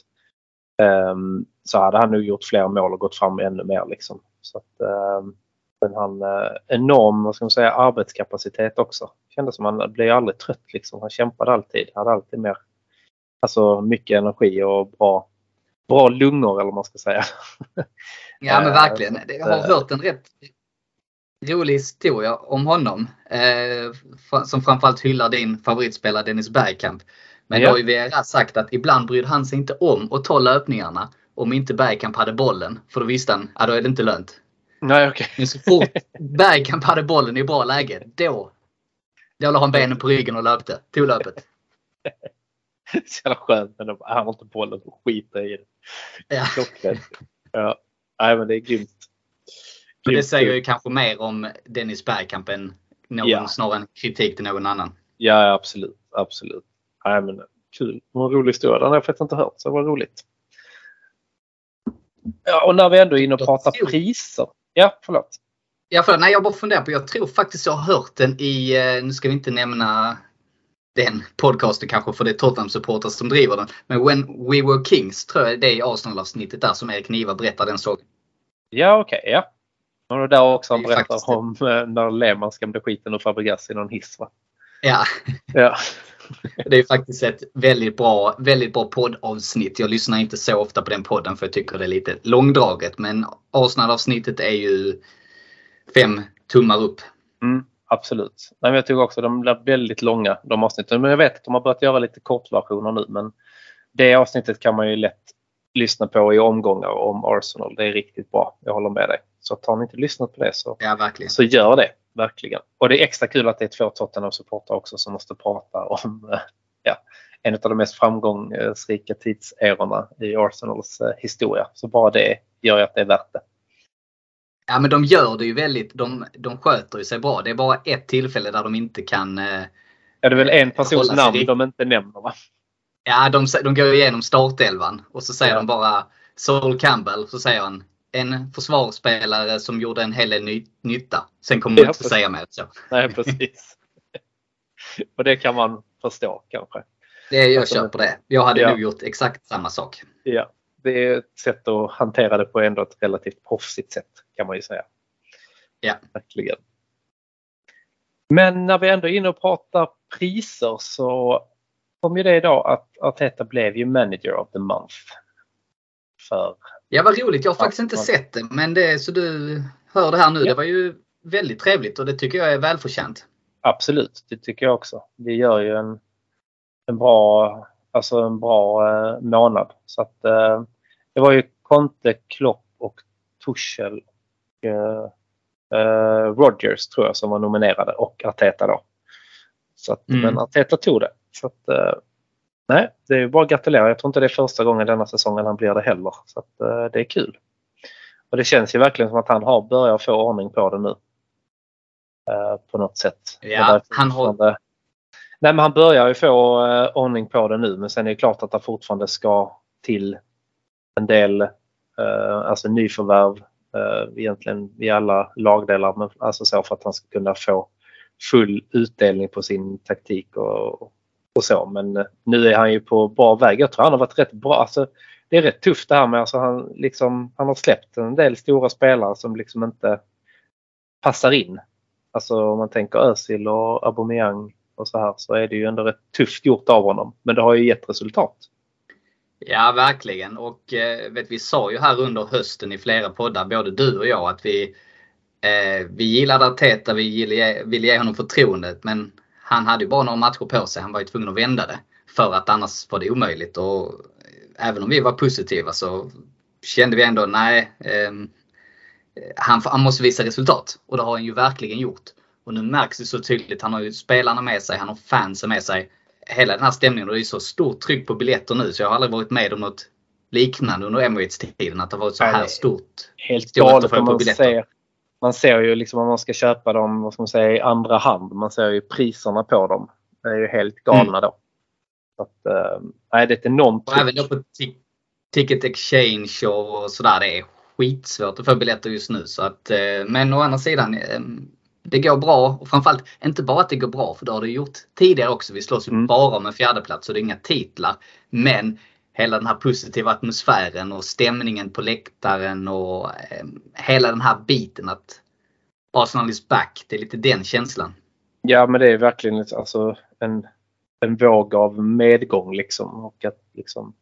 Speaker 2: Ehm, så hade han nog gjort fler mål och gått fram ännu mer. Liksom. Så att, ehm, men han uh, enorm vad ska man säga, arbetskapacitet också. Kändes som han blev aldrig trött. Liksom. Han kämpade alltid. Hade alltid mer Alltså mycket energi och bra, bra lungor eller vad man ska säga.
Speaker 3: Ja men
Speaker 2: Eh,
Speaker 3: verkligen.
Speaker 2: att,
Speaker 3: Jag har
Speaker 2: eh,
Speaker 3: hört en rätt rolig historia om honom. Eh, som framförallt hyllar din favoritspelare Dennis Bergkamp. Men
Speaker 2: Ja.
Speaker 3: då har ju Vera sagt att ibland brydde han sig inte om att ta löpningarna om inte Bergkamp hade bollen. För då visste han, ja då är det inte lönt.
Speaker 2: Nej okej.
Speaker 3: Men så fort Bergkamp hade bollen i bra läge, då då la han benen på ryggen och löpte. Tog löpet.
Speaker 2: Så jävla skönt men de- han har inte bollen och skiter i det.
Speaker 3: Ja.
Speaker 2: Klockrent. Ja. Nej men det är grymt.
Speaker 3: Och det
Speaker 2: Grymt
Speaker 3: säger ju kanske mer om Dennis Bergkamp än någon,
Speaker 2: Ja.
Speaker 3: snarare än kritik till någon annan.
Speaker 2: Ja absolut. Absolut. Nej men kul. Det var en rolig historia. Den har jag faktiskt inte hört så det var roligt. Ja och när vi ändå är inne och
Speaker 3: Jag
Speaker 2: pratar
Speaker 3: tror-
Speaker 2: priser. Ja förlåt.
Speaker 3: Ja, för, nej, jag bara funderar på, jag tror faktiskt jag har hört den i, eh, nu ska vi inte nämna den podcasten kanske för det är Tottenham supportrar som driver den. Men When We Were Kings tror jag det är i Arsenal-avsnittet där som Erik Niva berättar den sågen.
Speaker 2: Ja okej. ja. Och det är där också han berättar
Speaker 3: faktiskt
Speaker 2: om eh, när Lehmann skrämde skiten ur Fabregas i någon hiss va?
Speaker 3: Ja,
Speaker 2: Ja.
Speaker 3: Det är faktiskt ett väldigt bra, väldigt bra poddavsnitt. Jag lyssnar inte så ofta på den podden för jag tycker det är lite långdraget. Men Arsenal-avsnittet är ju fem tummar upp.
Speaker 2: Mm, absolut. Nej, jag tycker också att de blir väldigt långa de avsnitten. Men jag vet att de har börjat göra lite kortversioner nu. Men det avsnittet kan man ju lätt lyssna på i omgångar om Arsenal. Det är riktigt bra. Jag håller med dig. Så har ni inte lyssnat på det så,
Speaker 3: Ja, verkligen.
Speaker 2: så gör det. Verkligen. Och det är extra kul att det är två Tottenham-supportrar också som måste prata om eh, ja, en av de mest framgångsrika tidserorna i Arsenals eh, historia. Så bara det gör ju att det är värt det.
Speaker 3: Ja, men de gör det ju väldigt. De, de sköter ju sig bra. Det är bara ett tillfälle där de inte kan eh,
Speaker 2: Ja, det är väl en persons namn de inte nämner va?
Speaker 3: Ja, de, de går igenom startelvan och så säger
Speaker 2: Ja.
Speaker 3: de bara Saul Campbell. Så säger han en försvarsspelare som gjorde en hel del ny, nytta. Sen kommer man
Speaker 2: Ja,
Speaker 3: inte
Speaker 2: precis.
Speaker 3: säga mer så.
Speaker 2: Nej, precis. Och det kan man förstå kanske.
Speaker 3: Det, jag
Speaker 2: Alltså,
Speaker 3: köper det. Jag hade
Speaker 2: ja.
Speaker 3: nog gjort exakt samma sak.
Speaker 2: Ja, det är ett sätt att hantera det på ändå ett relativt proffsigt sätt kan man ju säga.
Speaker 3: Ja.
Speaker 2: Verkligen. Men när vi ändå är inne och pratar priser så kom ju det idag att Arteta blev ju manager of the month. För,
Speaker 3: Ja, vad roligt. Jag har faktiskt inte sett det. Men det, så du hör det här nu.
Speaker 2: Ja.
Speaker 3: Det var ju väldigt trevligt och det tycker jag är välförtjänt.
Speaker 2: absolut, det tycker jag också. Det gör ju en, en bra, alltså en bra eh, månad. Så att, eh, det var ju Conte, Klopp och Tuchel eh, eh, Rodgers tror jag som var nominerade och Arteta då. Så att,
Speaker 3: Mm.
Speaker 2: Men Arteta tog det. Så att, eh, nej, det är bara att gratulera. Jag tror inte det är första gången denna säsongen han blir det heller. Så att, eh, det är kul. Och det känns ju verkligen som att han har börjat få ordning på det nu. Eh, på något sätt.
Speaker 3: Ja, han
Speaker 2: fortfarande- Nej men han börjar ju få eh, ordning på det nu men sen är det klart att det fortfarande ska till en del eh, alltså nyförvärv Eh, egentligen i alla lagdelar. Men, alltså så för att han ska kunna få full utdelning på sin taktik och, och så. Men eh, nu är han ju på bra väg. Jag tror han har varit rätt bra. Alltså, det är rätt tufft det här med alltså han, liksom, han har släppt en del stora spelare som liksom inte passar in. Alltså om man tänker Özil och Aubameyang och så här så är det ju ändå rätt tufft gjort av honom. Men det har ju gett resultat.
Speaker 3: Ja, verkligen. Och eh, vet, vi sa ju här under hösten i flera poddar, både du och jag, att vi, eh, vi gillade Arteta, vi ville ge, ville ge honom förtroendet. Men han hade ju bara några matcher på sig. Han var ju tvungen att vända det. För att annars var det omöjligt. Och eh, även om vi var positiva så kände vi ändå, nej, Eh, han, han måste visa resultat. Och det har han ju verkligen gjort. Och nu märks det så tydligt. Han har ju spelarna med sig, han har fansen med sig. Hela den här stämningen och det är så stort tryck på biljetter nu så jag har aldrig varit med om något liknande under Emirates-tiden. Att det varit så här
Speaker 2: nej.
Speaker 3: stort.
Speaker 2: Helt galet
Speaker 3: på
Speaker 2: man
Speaker 3: biljetter.
Speaker 2: ser. Man ser ju liksom om man ska köpa dem vad ska man säga, i andra hand. Man ser ju priserna på dem. Det är ju helt galna då. Så att, nej, det är ett enormt
Speaker 3: Och även då på ti- Ticket Exchange och sådär. Det är skitsvårt att få biljetter just nu. Så att, eh, men å andra sidan, eh, det går bra. Och framförallt inte bara att det går bra, för det har det gjort tidigare också. Vi slåss ju
Speaker 2: Mm.
Speaker 3: bara om en fjärdeplats och det är inga titlar. Men hela den här positiva atmosfären och stämningen på läktaren och eh, hela den här biten att Arsenal is back. Det är lite den känslan.
Speaker 2: Ja men det är verkligen alltså, en, en våg av medgång liksom. Och, att, liksom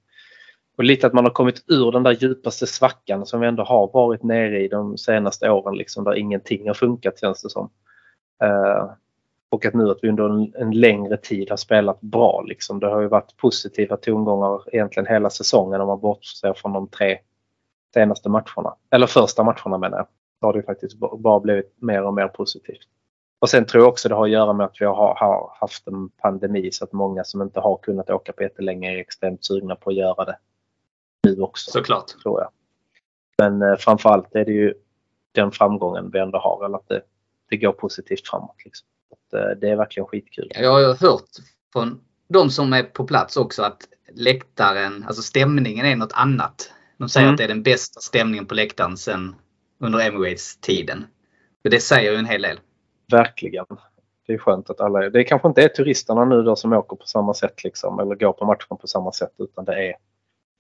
Speaker 2: och lite att man har kommit ur den där djupaste svackan som vi ändå har varit nere i de senaste åren. Liksom, där ingenting har funkat känns det som. Eh, och att nu att vi under en, en längre tid har spelat bra. Liksom. Det har ju varit positiva tongångar egentligen hela säsongen om man bortser från de tre senaste matcherna. Eller första matcherna menar jag. Då har det ju faktiskt bara blivit mer och mer positivt. Och sen tror jag också det har att göra med att vi har, har haft en pandemi så att många som inte har kunnat åka på jättelänge är extremt sugna på att göra det nu också.
Speaker 3: Såklart.
Speaker 2: Tror jag. Men eh, framförallt är det ju den framgången vi ändå har. Eller att det, det går positivt framåt. Liksom. Att, eh, det är verkligen skitkul.
Speaker 3: Jag har ju hört från de som är på plats också att läktaren, alltså stämningen är något annat. De säger
Speaker 2: Mm.
Speaker 3: att det är den bästa stämningen på läktaren sen under Emirates-tiden. Det säger ju en hel del.
Speaker 2: Verkligen. Det är skönt att alla... Det kanske inte är turisterna nu då som åker på samma sätt liksom. Eller går på matchen på samma sätt. Utan det är,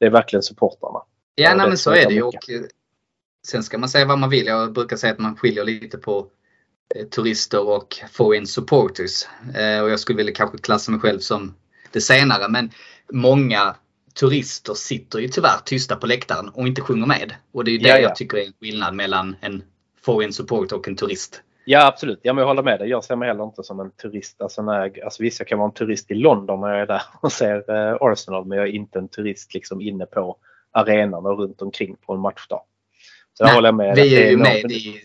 Speaker 2: det är verkligen supportrarna.
Speaker 3: Ja, nej, men så är det ju. Och, eh, sen ska man säga vad man vill. Jag brukar säga att man skiljer lite på eh, turister och foreign supporters. Eh, och jag skulle vilja kanske klassa mig själv som det senare men många turister sitter ju tyvärr tysta på läktaren och inte sjunger med. Och det är ju det
Speaker 2: Ja, ja.
Speaker 3: jag tycker är en skillnad mellan en foreign supporter och en turist.
Speaker 2: Ja absolut, ja, men jag håller med dig. Jag ser mig heller inte som en turist. Alltså, när jag, alltså, visst, jag kan vara en turist i London när jag är där och ser eh, Arsenal men jag är inte en turist liksom inne på arenan och runt omkring på en matchdag. Så jag
Speaker 3: Nej,
Speaker 2: håller jag med.
Speaker 3: Vi är ju med i...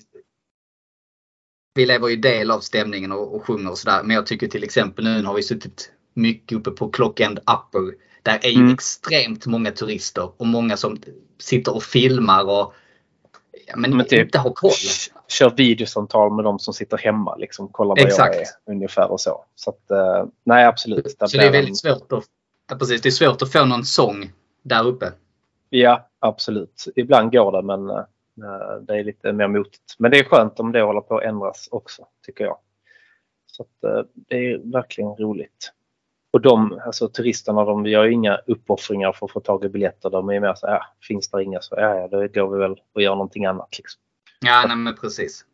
Speaker 3: Vi lever ju del av stämningen och, och sjunger och sådär. Men jag tycker till exempel nu har vi suttit mycket uppe på Clockend Upper. Där är ju
Speaker 2: Mm.
Speaker 3: extremt många turister och många som sitter och filmar och ja, men,
Speaker 2: Men typ-
Speaker 3: inte har koll.
Speaker 2: Kör videosamtal med de som sitter hemma. Liksom, kollar vad
Speaker 3: Exakt.
Speaker 2: jag är ungefär och så. Så att, eh, nej absolut.
Speaker 3: Så det är väldigt svårt att, precis, det är svårt att få någon sång där uppe.
Speaker 2: Ja absolut. Ibland går det men eh, det är lite mer motigt. Men det är skönt om det håller på att ändras också tycker jag. Så att, eh, det är verkligen roligt. Och de, alltså turisterna, de gör ju inga uppoffringar för att få tag i biljetter. De är mer så här, ja, finns det inga så ja, ja, då går vi väl och gör någonting annat. Liksom.
Speaker 3: Ja, nej, men precis.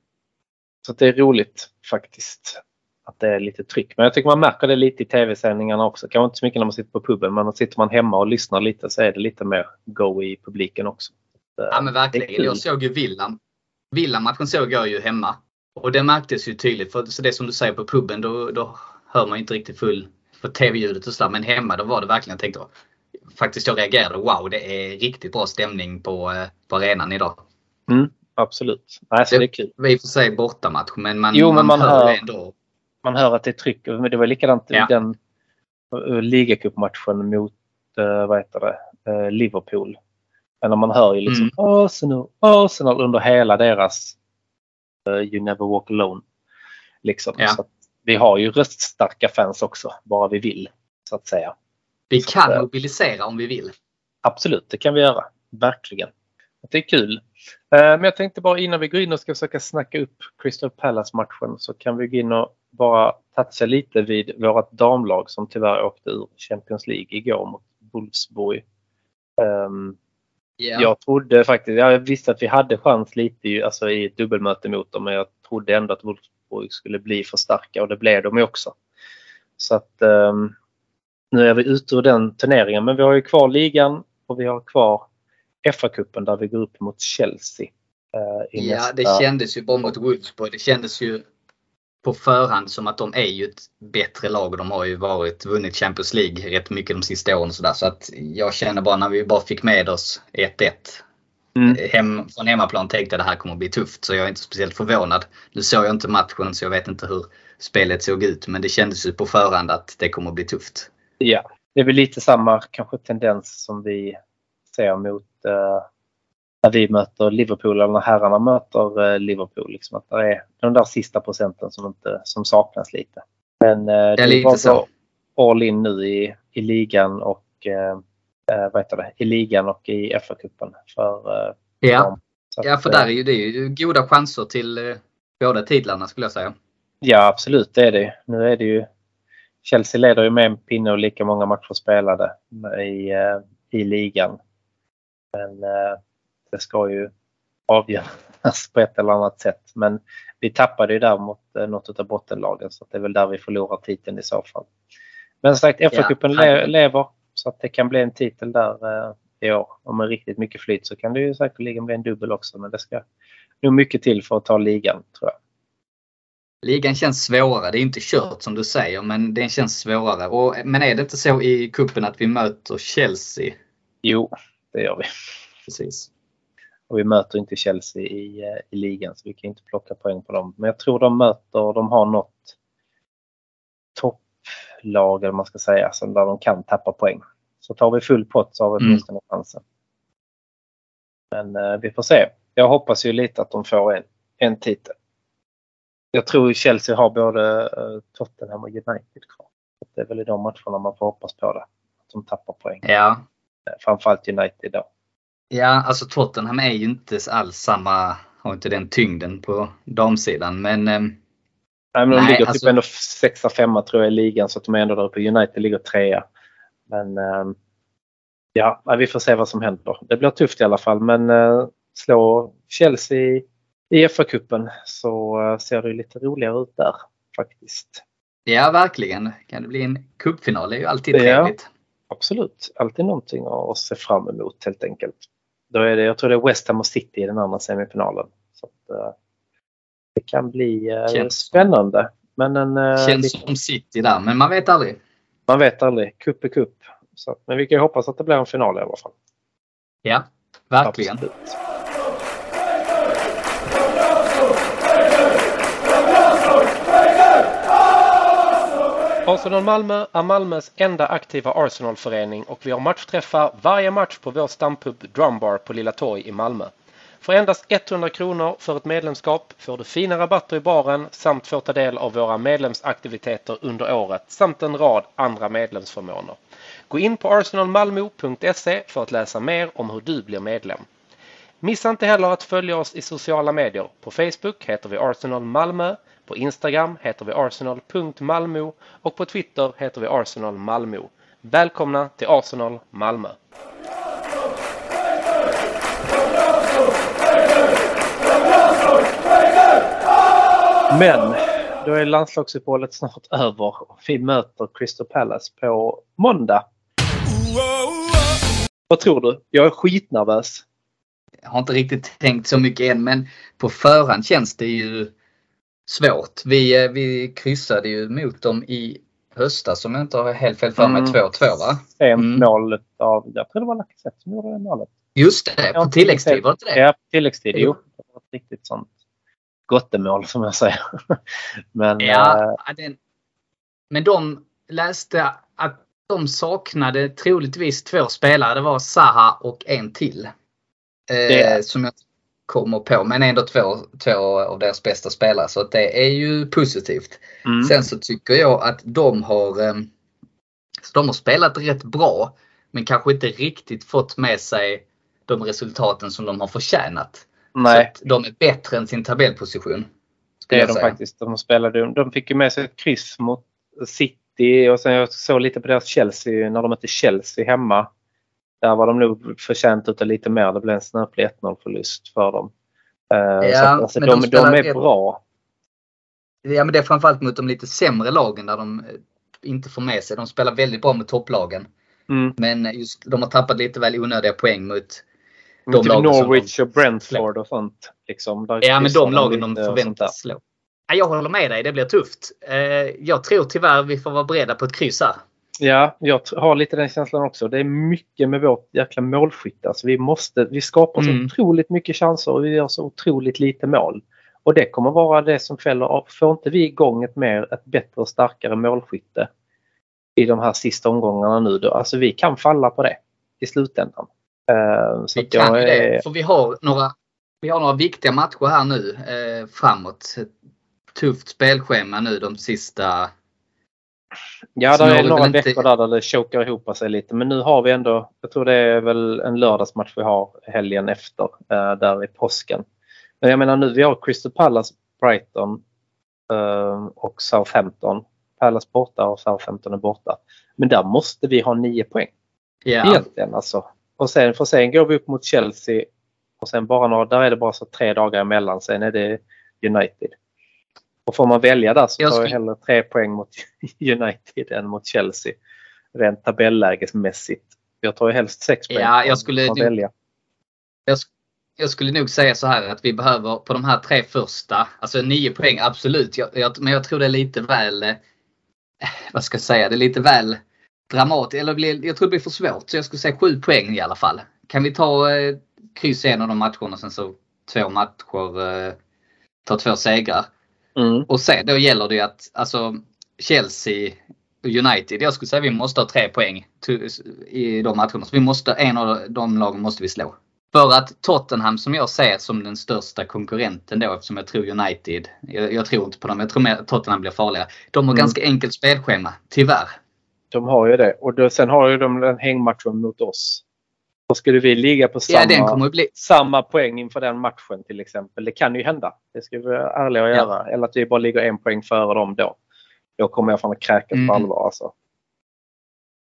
Speaker 2: Så det är roligt faktiskt att det är lite tryck. Men jag tycker man märker det lite i tv-sändningarna också. Kanske inte så mycket när man sitter på puben men sitter man hemma och lyssnar lite så är det lite mer go i publiken också.
Speaker 3: Ja men verkligen. Jag såg ju Villa. Villa-matchen såg jag ju hemma. Och det märktes ju tydligt. För så det som du säger på puben då, då hör man inte riktigt full på tv-ljudet och sådär. Men hemma då var det verkligen, jag tänkte faktiskt jag reagerade. Wow, det är riktigt bra stämning på, eh, på arenan idag.
Speaker 2: Mm, absolut. Nej, så det är kul.
Speaker 3: Det var i och för sig bortamatch men man,
Speaker 2: Jo, men man
Speaker 3: hör
Speaker 2: hör-
Speaker 3: det ändå.
Speaker 2: Man hör att det är tryck. Men det var likadant i
Speaker 3: Ja.
Speaker 2: den uh, ligacupmatchen mot uh, vad heter det? Uh, Liverpool. Men man hör ju liksom
Speaker 3: Mm.
Speaker 2: Arsenal, Arsenal under hela deras You never walk alone. Liksom.
Speaker 3: Ja.
Speaker 2: Så vi har ju röststarka fans också, bara vi vill. Så att säga.
Speaker 3: Vi
Speaker 2: Så
Speaker 3: kan
Speaker 2: att, eh,
Speaker 3: mobilisera om vi vill.
Speaker 2: Absolut, det kan vi göra. Verkligen. Det är kul. Eh, Men jag tänkte bara innan vi går in och ska försöka snacka upp Crystal Palace-matchen så kan vi gå in och bara toucha lite vid vårt damlag som tyvärr åkte ur Champions League igår mot Wolfsburg. Ehm,
Speaker 3: Ja.
Speaker 2: Jag trodde faktiskt, jag visste att vi hade chans lite i, alltså i ett dubbelmöte mot dem men jag trodde ändå att Wolfsburg skulle bli för starka och det blev de ju också. Så att ehm, nu är vi ute ur den turneringen men vi har ju kvar ligan och vi har kvar FA-cupen där vi går upp mot Chelsea. eh,
Speaker 3: Ja,
Speaker 2: nästa-
Speaker 3: det kändes ju bara mot Wolfsburg. Det kändes ju på förhand som att de är ju ett bättre lag. De har ju varit, vunnit Champions League rätt mycket de sista åren. Så, där. så att jag känner bara när vi bara fick med oss 1-1
Speaker 2: Mm.
Speaker 3: hem, från hemmaplan tänkte jag det här kommer att bli tufft. Så jag är inte speciellt förvånad. Nu såg jag inte matchen så jag vet inte hur spelet såg ut. Men det kändes ju på förhand att det kommer att bli tufft.
Speaker 2: Ja, det är väl lite samma kanske tendens som vi ser mot eh, när vi möter Liverpool eller när herrarna möter eh, Liverpool. Liksom att det är den där sista procenten som, inte, som saknas lite. Men eh, det
Speaker 3: lite
Speaker 2: var
Speaker 3: så.
Speaker 2: så all in nu i, i ligan och eh, vad heter det? i ligan och i FA-cupen för eh,
Speaker 3: Ja,
Speaker 2: dem. Så
Speaker 3: ja
Speaker 2: att,
Speaker 3: för där är ju det är ju goda chanser till eh, båda titlarna skulle jag säga.
Speaker 2: Ja absolut det är det. Nu är det ju Chelsea leder ju med en pinne och lika många matcher spelade i, eh, i ligan. Men eh, det ska ju avgöras på ett eller annat sätt. Men vi tappade ju där mot eh, något av bottenlagen så det är väl där vi förlorar titeln i så fall. Men som sagt FA-cupen
Speaker 3: Ja.
Speaker 2: le- lever så att det kan bli en titel där eh, i år. Om med riktigt mycket flyt så kan det ju säkerligen bli en dubbel också men det ska nog mycket till för att ta ligan tror jag.
Speaker 3: Ligan känns svårare. Det är inte kört som du säger, men den känns svårare. Och, men är det inte så i kuppen att vi möter Chelsea?
Speaker 2: Jo, det gör vi.
Speaker 3: Precis.
Speaker 2: Och vi möter inte Chelsea i, eh, i ligan så vi kan inte plocka poäng på dem. Men jag tror de möter, de har något topplag eller man ska säga, som där de kan tappa poäng. Så tar vi full pott så har vi
Speaker 3: Mm.
Speaker 2: åtminstone chansen. Men eh, vi får se. Jag hoppas ju lite att de får en, en titel. Jag tror Chelsea har både eh, Tottenham och United kvar. Det är väl i de matcherna man får hoppas på det. Att de tappar poäng.
Speaker 3: Ja.
Speaker 2: Eh, Framförallt United då.
Speaker 3: ja, alltså Tottenham är ju inte alls samma, har inte den tyngden på damsidan. Men eh,
Speaker 2: Nej, men de
Speaker 3: Nej,
Speaker 2: ligger typ
Speaker 3: alltså-
Speaker 2: ändå sexa, femma tror jag i ligan så att de är ändå där uppe. United ligger trea. Men ehm, ja, vi får se vad som händer. Det blir tufft i alla fall men eh, slå Chelsea, i FA-cupen så ser det lite roligare ut där faktiskt.
Speaker 3: Ja, verkligen. Kan det bli en cupfinal det är ju alltid
Speaker 2: Ja. Absolut, alltid någonting att se fram emot helt enkelt. Då är det, jag tror det är West Ham och City i den andra semifinalen. Så att, eh, det kan bli eh,
Speaker 3: Känns-
Speaker 2: spännande. Men en, eh,
Speaker 3: Känns
Speaker 2: lite-
Speaker 3: som City där, men man vet aldrig.
Speaker 2: man vet aldrig. Kupp är kupp. Så, men vi kan ju hoppas att det blir en final i alla fall.
Speaker 3: Ja, verkligen.
Speaker 2: Absolut.
Speaker 4: Arsenal Malmö är Malmös enda aktiva Arsenalförening och vi har matchträffar varje match på vår stampub Drumbar på Lilla Torg i Malmö. För endast 100 kronor för ett medlemskap får du fina rabatter i baren samt får ta del av våra medlemsaktiviteter under året samt en rad andra medlemsförmåner. Gå in på arsenalmalmo.se för att läsa mer om hur du blir medlem. Missa inte heller att följa oss i sociala medier. På Facebook heter vi Arsenal Malmö, på Instagram heter vi arsenal.malmo och på Twitter heter vi Arsenal Malmö. Välkomna till Arsenal Malmö!
Speaker 2: Men då är landslagsuppehållet snart över och vi möter Crystal Palace på måndag. Vad tror du? Jag är skitnervös.
Speaker 3: Jag har inte riktigt tänkt så mycket än, men på förhand känns det ju svårt. Vi, eh, vi kryssade ju mot dem i höstas som jag inte har helt fel för mig,
Speaker 2: Mm.
Speaker 3: 2-2 va?
Speaker 2: Sent
Speaker 3: Mm.
Speaker 2: målet av, jag tror det var Lacazette som gjorde det målet.
Speaker 3: Just det, på tilläggstid var det inte det?
Speaker 2: Ja, på tilläggstid. Jo. Det var ett riktigt sånt gottemål som jag säger. Men
Speaker 3: Ja, den, men de läste att de saknade troligtvis två spelare. Det var Saha och en till. Eh, som jag kommer på. Men ändå två, två av deras bästa spelare. Så att det är ju positivt.
Speaker 2: mm,
Speaker 3: Sen så tycker jag att de har, eh, så de har spelat rätt bra. Men kanske inte riktigt fått med sig de resultaten som de har förtjänat.
Speaker 2: nej,
Speaker 3: Så att de är bättre än sin tabellposition.
Speaker 2: det är de
Speaker 3: säga.
Speaker 2: faktiskt. De spelade, de fick ju med sig ett kryss mot City och sen jag såg lite på deras Chelsea när de mötte Chelsea hemma. Där var de nog förtjänt utav lite mer. Det blev en snöplig 1-0 förlust för dem. Eh, så att, alltså,
Speaker 3: men
Speaker 2: de,
Speaker 3: de
Speaker 2: de, är
Speaker 3: rätt-
Speaker 2: bra.
Speaker 3: Ja men det är framförallt mot de lite sämre lagen där de eh, inte får med sig. De spelar väldigt bra mot topplagen.
Speaker 2: Mm.
Speaker 3: Men just de har tappat lite väl onödiga poäng mot
Speaker 2: De
Speaker 3: De lagen som
Speaker 2: Norwich
Speaker 3: de
Speaker 2: och Brentford och sånt. Liksom,
Speaker 3: Ja men de lagen de förväntas slå. Ja, jag håller med dig, det blir tufft. Eh, Jag tror tyvärr vi får vara beredda på ett kryss här.
Speaker 2: Ja, jag har lite den känslan också. Det är mycket med vårt jäkla målskytte. Alltså vi, måste, vi skapar så
Speaker 3: Mm.
Speaker 2: otroligt mycket chanser och vi gör så otroligt lite mål. Och det kommer vara det som fäller av. Får inte vi igång ett, mer, ett bättre och starkare målskytte i de här sista omgångarna nu, då, alltså vi kan falla på det i slutändan. Så
Speaker 3: Vi
Speaker 2: jag
Speaker 3: kan ju
Speaker 2: är-
Speaker 3: det. För vi har några, vi har några viktiga matcher här nu eh, framåt. Tufft spelschema nu de sista
Speaker 2: Ja, det är några
Speaker 3: väl inte-
Speaker 2: veckor där, där det chokar ihop sig lite. Men nu har vi ändå, jag tror det är väl en lördagsmatch vi har helgen efter, eh, där i påsken. Men jag menar nu, vi har Crystal Palace, Brighton eh, och Southampton. Palace borta och Southampton är borta. Men där måste vi ha nio poäng
Speaker 3: Ja,
Speaker 2: egentligen alltså. Och sen, för sen går vi upp mot Chelsea och sen bara några, där är det bara så tre dagar emellan. Sen är det United. Och får man välja där så
Speaker 3: Jag
Speaker 2: tar jag
Speaker 3: skulle-
Speaker 2: hellre tre poäng mot United än mot Chelsea. Rent tabellägesmässigt. Jag tar ju helst sex poäng.
Speaker 3: Ja, jag skulle nog-
Speaker 2: välja.
Speaker 3: jag, jag skulle nog säga så här att vi behöver på de här tre första, alltså nio poäng absolut. Jag, jag, men jag tror det är lite väl, eh, vad ska jag säga, det är lite väl dramatiskt. Eller blir, jag tror det blir för svårt. Så jag skulle säga sju poäng i alla fall. Kan vi ta eh, kryss i en av de matcherna och sen så två matcher, eh, ta två segrar.
Speaker 2: Mm.
Speaker 3: Och sen då gäller det ju att alltså Chelsea och United, jag skulle säga vi måste ha tre poäng i de matcherna. Så vi måste, en av de lagen måste vi slå. För att Tottenham som jag ser som den största konkurrenten då eftersom jag tror United, jag, jag tror inte på dem, jag tror att Tottenham blir farliga. De har
Speaker 2: Mm.
Speaker 3: ganska enkelt spelschema, tyvärr.
Speaker 2: De har ju det. Och då, sen har ju de en hängmatchen mot oss. Då skulle vi ligga på samma,
Speaker 3: Ja, bli...
Speaker 2: samma poäng inför den matchen till exempel. Det kan ju hända. Det ska vi vara ärliga och
Speaker 3: Ja.
Speaker 2: göra. Eller att vi bara ligger en poäng före dem då. Då kommer jag fan att kräkas
Speaker 3: Mm.
Speaker 2: på allvar alltså.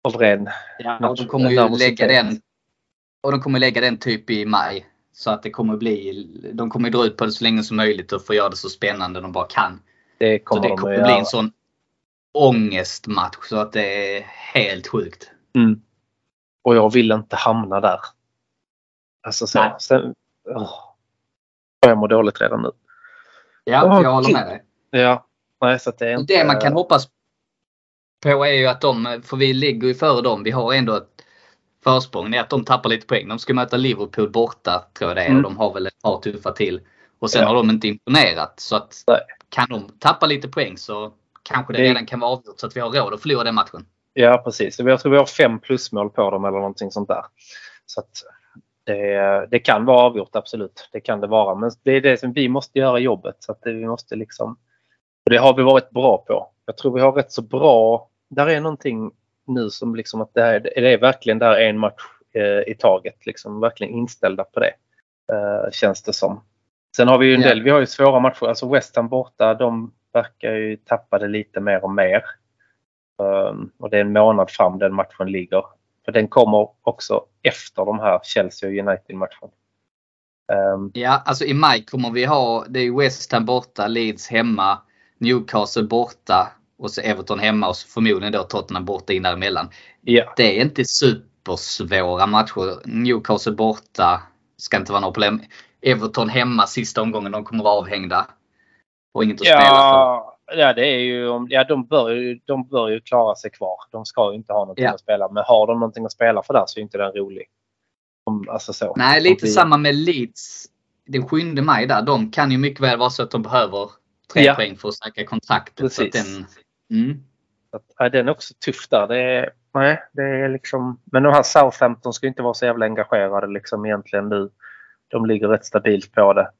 Speaker 2: Av ren
Speaker 3: Ja, och de kommer ju lägga den och de kommer lägga den typ i maj. Så att det kommer bli, de kommer dra ut på det så länge som möjligt och få göra det så spännande de bara kan.
Speaker 2: Det
Speaker 3: Så
Speaker 2: kommer
Speaker 3: det
Speaker 2: de
Speaker 3: kommer
Speaker 2: att
Speaker 3: bli
Speaker 2: göra.
Speaker 3: en sån ångestmatch så att det är helt sjukt.
Speaker 2: Mm. Och jag vill inte hamna där. Alltså så.
Speaker 3: Nej.
Speaker 2: Sen, åh. Jag mår dåligt redan nu.
Speaker 3: Ja,
Speaker 2: Åh,
Speaker 3: jag håller med dig.
Speaker 2: Ja. Nej, så det är inte...
Speaker 3: det man kan hoppas på är ju att de, för vi ligger ju före dem, vi har ändå ett försprång, det är att de tappar lite poäng. De ska möta Liverpool borta tror jag det är
Speaker 2: Mm.
Speaker 3: och de har väl ett par tuffa till. Och sen
Speaker 2: Ja.
Speaker 3: har de inte imponerat så att
Speaker 2: Nej.
Speaker 3: kan de tappa lite poäng så kanske det
Speaker 2: Det-
Speaker 3: redan kan vara avgjort så att vi har råd att förlora den matchen.
Speaker 2: Ja, precis. Jag tror vi har fem plusmål på dem eller någonting sånt där. Så det, det kan vara avgjort, absolut. Det kan det vara. Men det är det som vi måste göra jobbet. Så det, vi måste liksom... Det har vi varit bra på. Jag tror vi har rätt så bra... Där är någonting nu som liksom att det, är, det är verkligen där en match eh, i taget. Liksom verkligen inställda på det. Eh, känns det som. Sen har vi ju en
Speaker 3: Ja.
Speaker 2: del, vi har ju svåra matcher. Alltså West Ham borta, de verkar ju tappa det lite mer och mer. Um, och det är en månad fram den matchen ligger. För den kommer också efter de här Chelsea och United-matchen. Um,
Speaker 3: Ja, alltså i maj kommer vi ha, det är West Ham borta, Leeds hemma, Newcastle borta och så Everton hemma och så förmodligen då Tottenham borta in däremellan.
Speaker 2: ja,
Speaker 3: Det är inte supersvåra matcher. Newcastle borta ska inte vara något problem. Everton hemma sista omgången, de kommer vara avhängda. Och inget att spela för.
Speaker 2: Ja, det är ju, ja de, bör ju, de bör ju klara sig kvar. De ska ju inte ha någonting
Speaker 3: Ja.
Speaker 2: att spela. Men har de någonting att spela för där så är inte den rolig. Om, alltså så.
Speaker 3: Nej, lite samma med Leeds. Den 7 maj där, de kan ju mycket väl vara så att de behöver tre
Speaker 2: Ja.
Speaker 3: poäng för att säkra kontraktet. Så att
Speaker 2: Precis.
Speaker 3: den, mm.
Speaker 2: Så att, ja, den är också tuff där. Det är, nej, det är liksom, men de här Southampton ska inte vara så jävla engagerade liksom egentligen nu. De ligger rätt stabilt på det.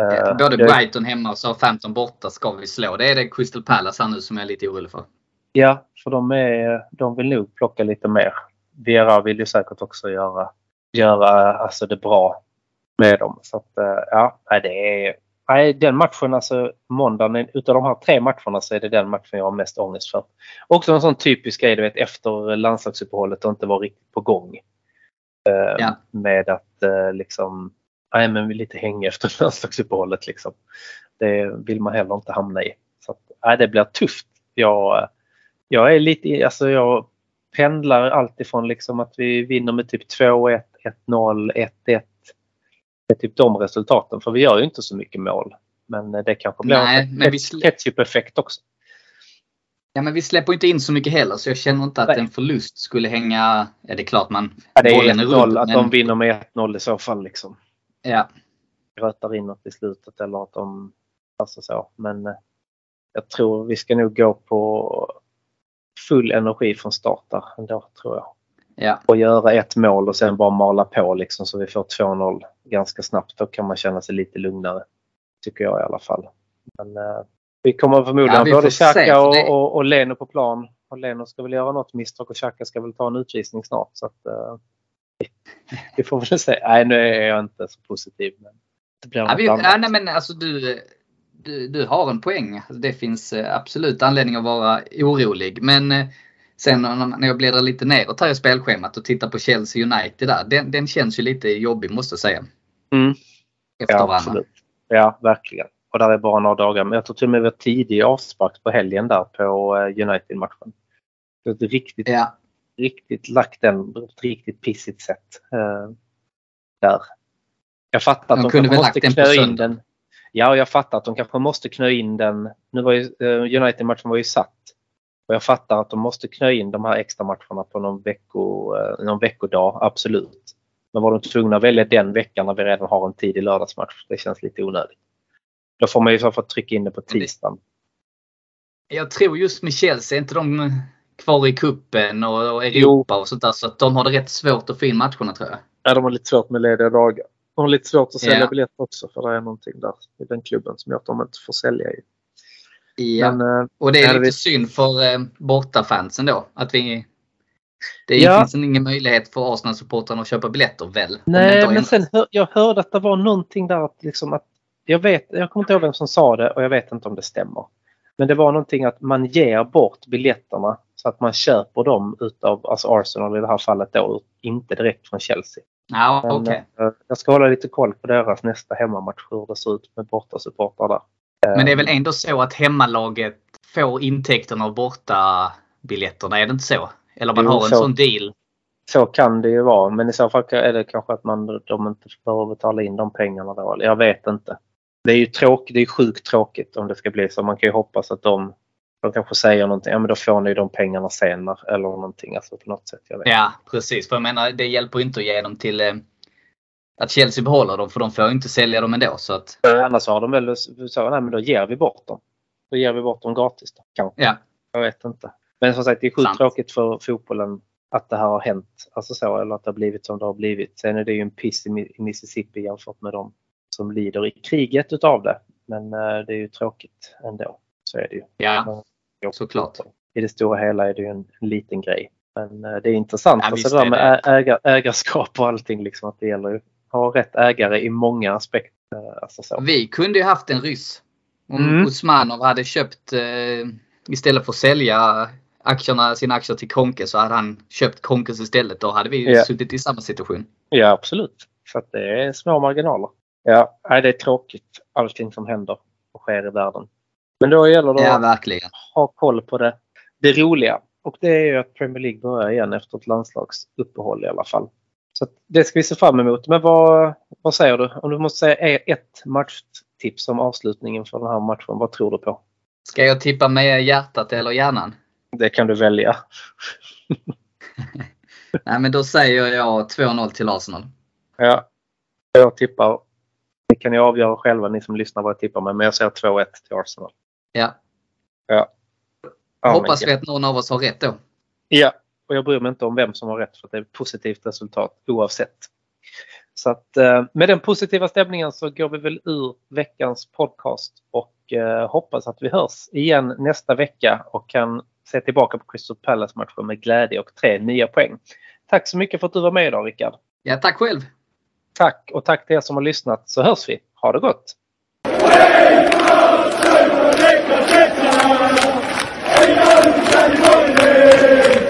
Speaker 2: Eh,
Speaker 3: Både
Speaker 2: det-
Speaker 3: Brighton hemma och Southampton borta ska vi slå. Det är det Crystal Palace här nu som jag är lite orolig för.
Speaker 2: Ja, för de, är, de vill nog plocka lite mer. Vera vill ju säkert också göra, göra alltså det bra med dem. Så att, eh, ja, det är, nej, den matchen, alltså måndagen, utav de här tre matcherna så är det den matchen jag har mest ångest för. Också en sån typisk grej, du vet, efter landslagsuppehållet och inte vara riktigt på gång. Eh,
Speaker 3: Ja.
Speaker 2: Med att liksom, nej men lite hänga efter landslagsuppehållet liksom. Det vill man heller inte hamna i. Så att, nej, det blir tufft. Jag, jag är lite, alltså jag pendlar alltifrån liksom att vi vinner med typ 2-1, 1-0, 1-1. Det är typ de resultaten, för vi gör ju inte så mycket mål. Men det kanske blir
Speaker 3: Nej,
Speaker 2: en ketchup-effekt också.
Speaker 3: Ja, men vi släpper inte in så mycket heller så jag känner inte att
Speaker 2: Nej.
Speaker 3: en förlust skulle hänga... Ja, det är klart man...
Speaker 2: Ja, det är
Speaker 3: bollen
Speaker 2: 1-0,
Speaker 3: runt,
Speaker 2: att
Speaker 3: men-
Speaker 2: de vinner med 1-0 i så fall. Liksom.
Speaker 3: Ja,
Speaker 2: Grötar in något i slutet eller att de passar så. Men eh, jag tror vi ska nog gå på full energi från start där ändå, tror jag.
Speaker 3: ja.
Speaker 2: och göra ett mål och sen bara mala på liksom så vi får 2-0 ganska snabbt. Då kan man känna sig lite lugnare. Tycker jag i alla fall. Men, eh, vi kommer förmodligen
Speaker 3: Ja,
Speaker 2: både Xhaka och,
Speaker 3: det-
Speaker 2: och, och Leno på plan. Och Leno ska väl göra något misstag och Xhaka ska väl ta en utvisning snart. Så att, eh, vi får väl se. Nej, nu är jag inte så positiv. Men det blir
Speaker 3: ja, vi, ja nej, men alltså du, du, du har en poäng. Det finns eh, absolut anledning att vara orolig. Men eh, sen när jag bläddrar lite neråt här i spelschemat och tittar på Chelsea United där. Den, den känns ju lite jobbig måste jag säga.
Speaker 2: Mm.
Speaker 3: Efter
Speaker 2: Ja,
Speaker 3: varandra.
Speaker 2: absolut. Ja, verkligen. Och där är bara några dagar. Men jag tror till och med vi var tidig avspark på helgen där på eh, United-matchen. Ett riktigt
Speaker 3: Ja,
Speaker 2: riktigt lagt den på ett riktigt pissigt sätt. Eh, där. Jag fattar att
Speaker 3: De
Speaker 2: de,
Speaker 3: kunde
Speaker 2: måste knö in den. Ja, jag fattar att de kanske måste knö in den. Nu var ju eh, United-matchen var ju satt. Och jag fattar att de måste knö in de här extra matcherna på någon, vecko, eh, någon veckodag, absolut. Men var de tvungna att välja den veckan när vi redan har en tidig lördagsmatch? Det känns lite onödigt. Då får man ju så fall trycka in det på tisdagen.
Speaker 3: jag tror just med Chelsea, inte de kvar i kuppen och, och Europa och sånt där. Så att de har det rätt svårt att få in matcherna tror jag.
Speaker 2: Ja, de har lite svårt med lediga dagar. De har lite svårt att sälja
Speaker 3: Ja.
Speaker 2: biljetter också för det är någonting där i den klubben som gör att de inte får sälja i.
Speaker 3: Ja.
Speaker 2: Men, eh,
Speaker 3: Och det är lite
Speaker 2: vet-
Speaker 3: synd för eh, bortafansen då. Att vi... Det
Speaker 2: Ja.
Speaker 3: finns ingen möjlighet för Arsenal-supportrarna att köpa biljetter väl?
Speaker 2: Nej, men sen hör, jag hörde att det var någonting där att liksom att jag vet, jag kommer inte ihåg vem som sa det och jag vet inte om det stämmer. Men det var någonting att man ger bort biljetterna så att man köper dem utav alltså Arsenal i det här fallet då, inte direkt från Chelsea.
Speaker 3: Ja, okej.
Speaker 2: eh, jag ska hålla lite koll på deras nästa hemmamatch, hur det ser ut med bortasupportrar där.
Speaker 3: Men det är väl ändå så att hemmalaget får intäkterna av borta biljetterna, är det inte så? Eller man
Speaker 2: Jo,
Speaker 3: har en
Speaker 2: så.
Speaker 3: sån deal.
Speaker 2: Så kan det ju vara, men i så fall är det kanske att man, de inte behöver betala in de pengarna då. Jag vet inte. Det är ju tråkigt, det är sjukt tråkigt om det ska bli så. Man kan ju hoppas att de, de kanske säger någonting, ja men då får ni de pengarna senare eller någonting. Alltså på något sätt.
Speaker 3: Ja, precis. För jag menar, det hjälper inte att ge dem till eh, att Chelsea behåller dem för de får ju inte sälja dem ändå. Så att,
Speaker 2: Annars har de väl så, nej men då ger vi bort dem. Då ger vi bort dem gratis då, kanske.
Speaker 3: ja,
Speaker 2: Jag vet inte. Men som sagt, det är sjukt
Speaker 3: Sant.
Speaker 2: tråkigt för fotbollen att det här har hänt. Alltså så, eller att det har blivit som det har blivit. Sen är det ju en piss i Mi- i Mississippi jämfört med de som lider i kriget utav det. Men eh, det är ju tråkigt ändå. Så är det ju.
Speaker 3: ja, såklart.
Speaker 2: I det stora hela är det ju en, en liten grej. Men eh, det är intressant.
Speaker 3: Ja,
Speaker 2: alltså det där
Speaker 3: är
Speaker 2: med
Speaker 3: det.
Speaker 2: ä- ägar, ägarskap och allting. Liksom, att det gäller att ha rätt ägare i många aspekter. Eh, Alltså så.
Speaker 3: Vi kunde ju haft en ryss. Om
Speaker 2: Mm.
Speaker 3: Usmanov hade köpt, eh, istället för att sälja aktierna, sina aktier till Konke så hade han köpt Konkes istället. Då hade vi
Speaker 2: Ja.
Speaker 3: suttit i samma situation.
Speaker 2: Ja absolut. Så det är små marginaler. Ja, det är tråkigt allting som händer och sker i världen. Men då gäller det
Speaker 3: Ja,
Speaker 2: att
Speaker 3: verkligen.
Speaker 2: ha koll på det, det roliga. Och det är ju att Premier League börjar igen efter ett landslagsuppehåll i alla fall. Så det ska vi se fram emot. Men vad, vad säger du? Om du måste säga e- ett matchtips som avslutningen för den här matchen. Vad tror du på?
Speaker 3: Ska jag tippa med hjärtat eller hjärnan?
Speaker 2: Det kan du välja.
Speaker 3: Nej, men då säger jag 2-0 till Arsenal.
Speaker 2: Ja, jag tippar. Ni kan ju avgöra själva ni som lyssnar vad jag tippar med. Men jag säger 2-1 till Arsenal.
Speaker 3: Ja.
Speaker 2: Ja. Ja,
Speaker 3: Hoppas vi att någon av oss har rätt då.
Speaker 2: Ja, och jag bryr mig inte om vem som har rätt för att det är ett positivt resultat oavsett. Så att eh, med den positiva stämningen så går vi väl ur veckans podcast och eh, hoppas att vi hörs igen nästa vecka och kan se tillbaka på Crystal Palace-matchen med glädje och tre nya poäng. Tack så mycket för att du var med idag Rickard.
Speaker 3: Ja, tack själv!
Speaker 2: Tack och tack till er som har lyssnat så hörs vi. Ha det gott!
Speaker 1: Thank you.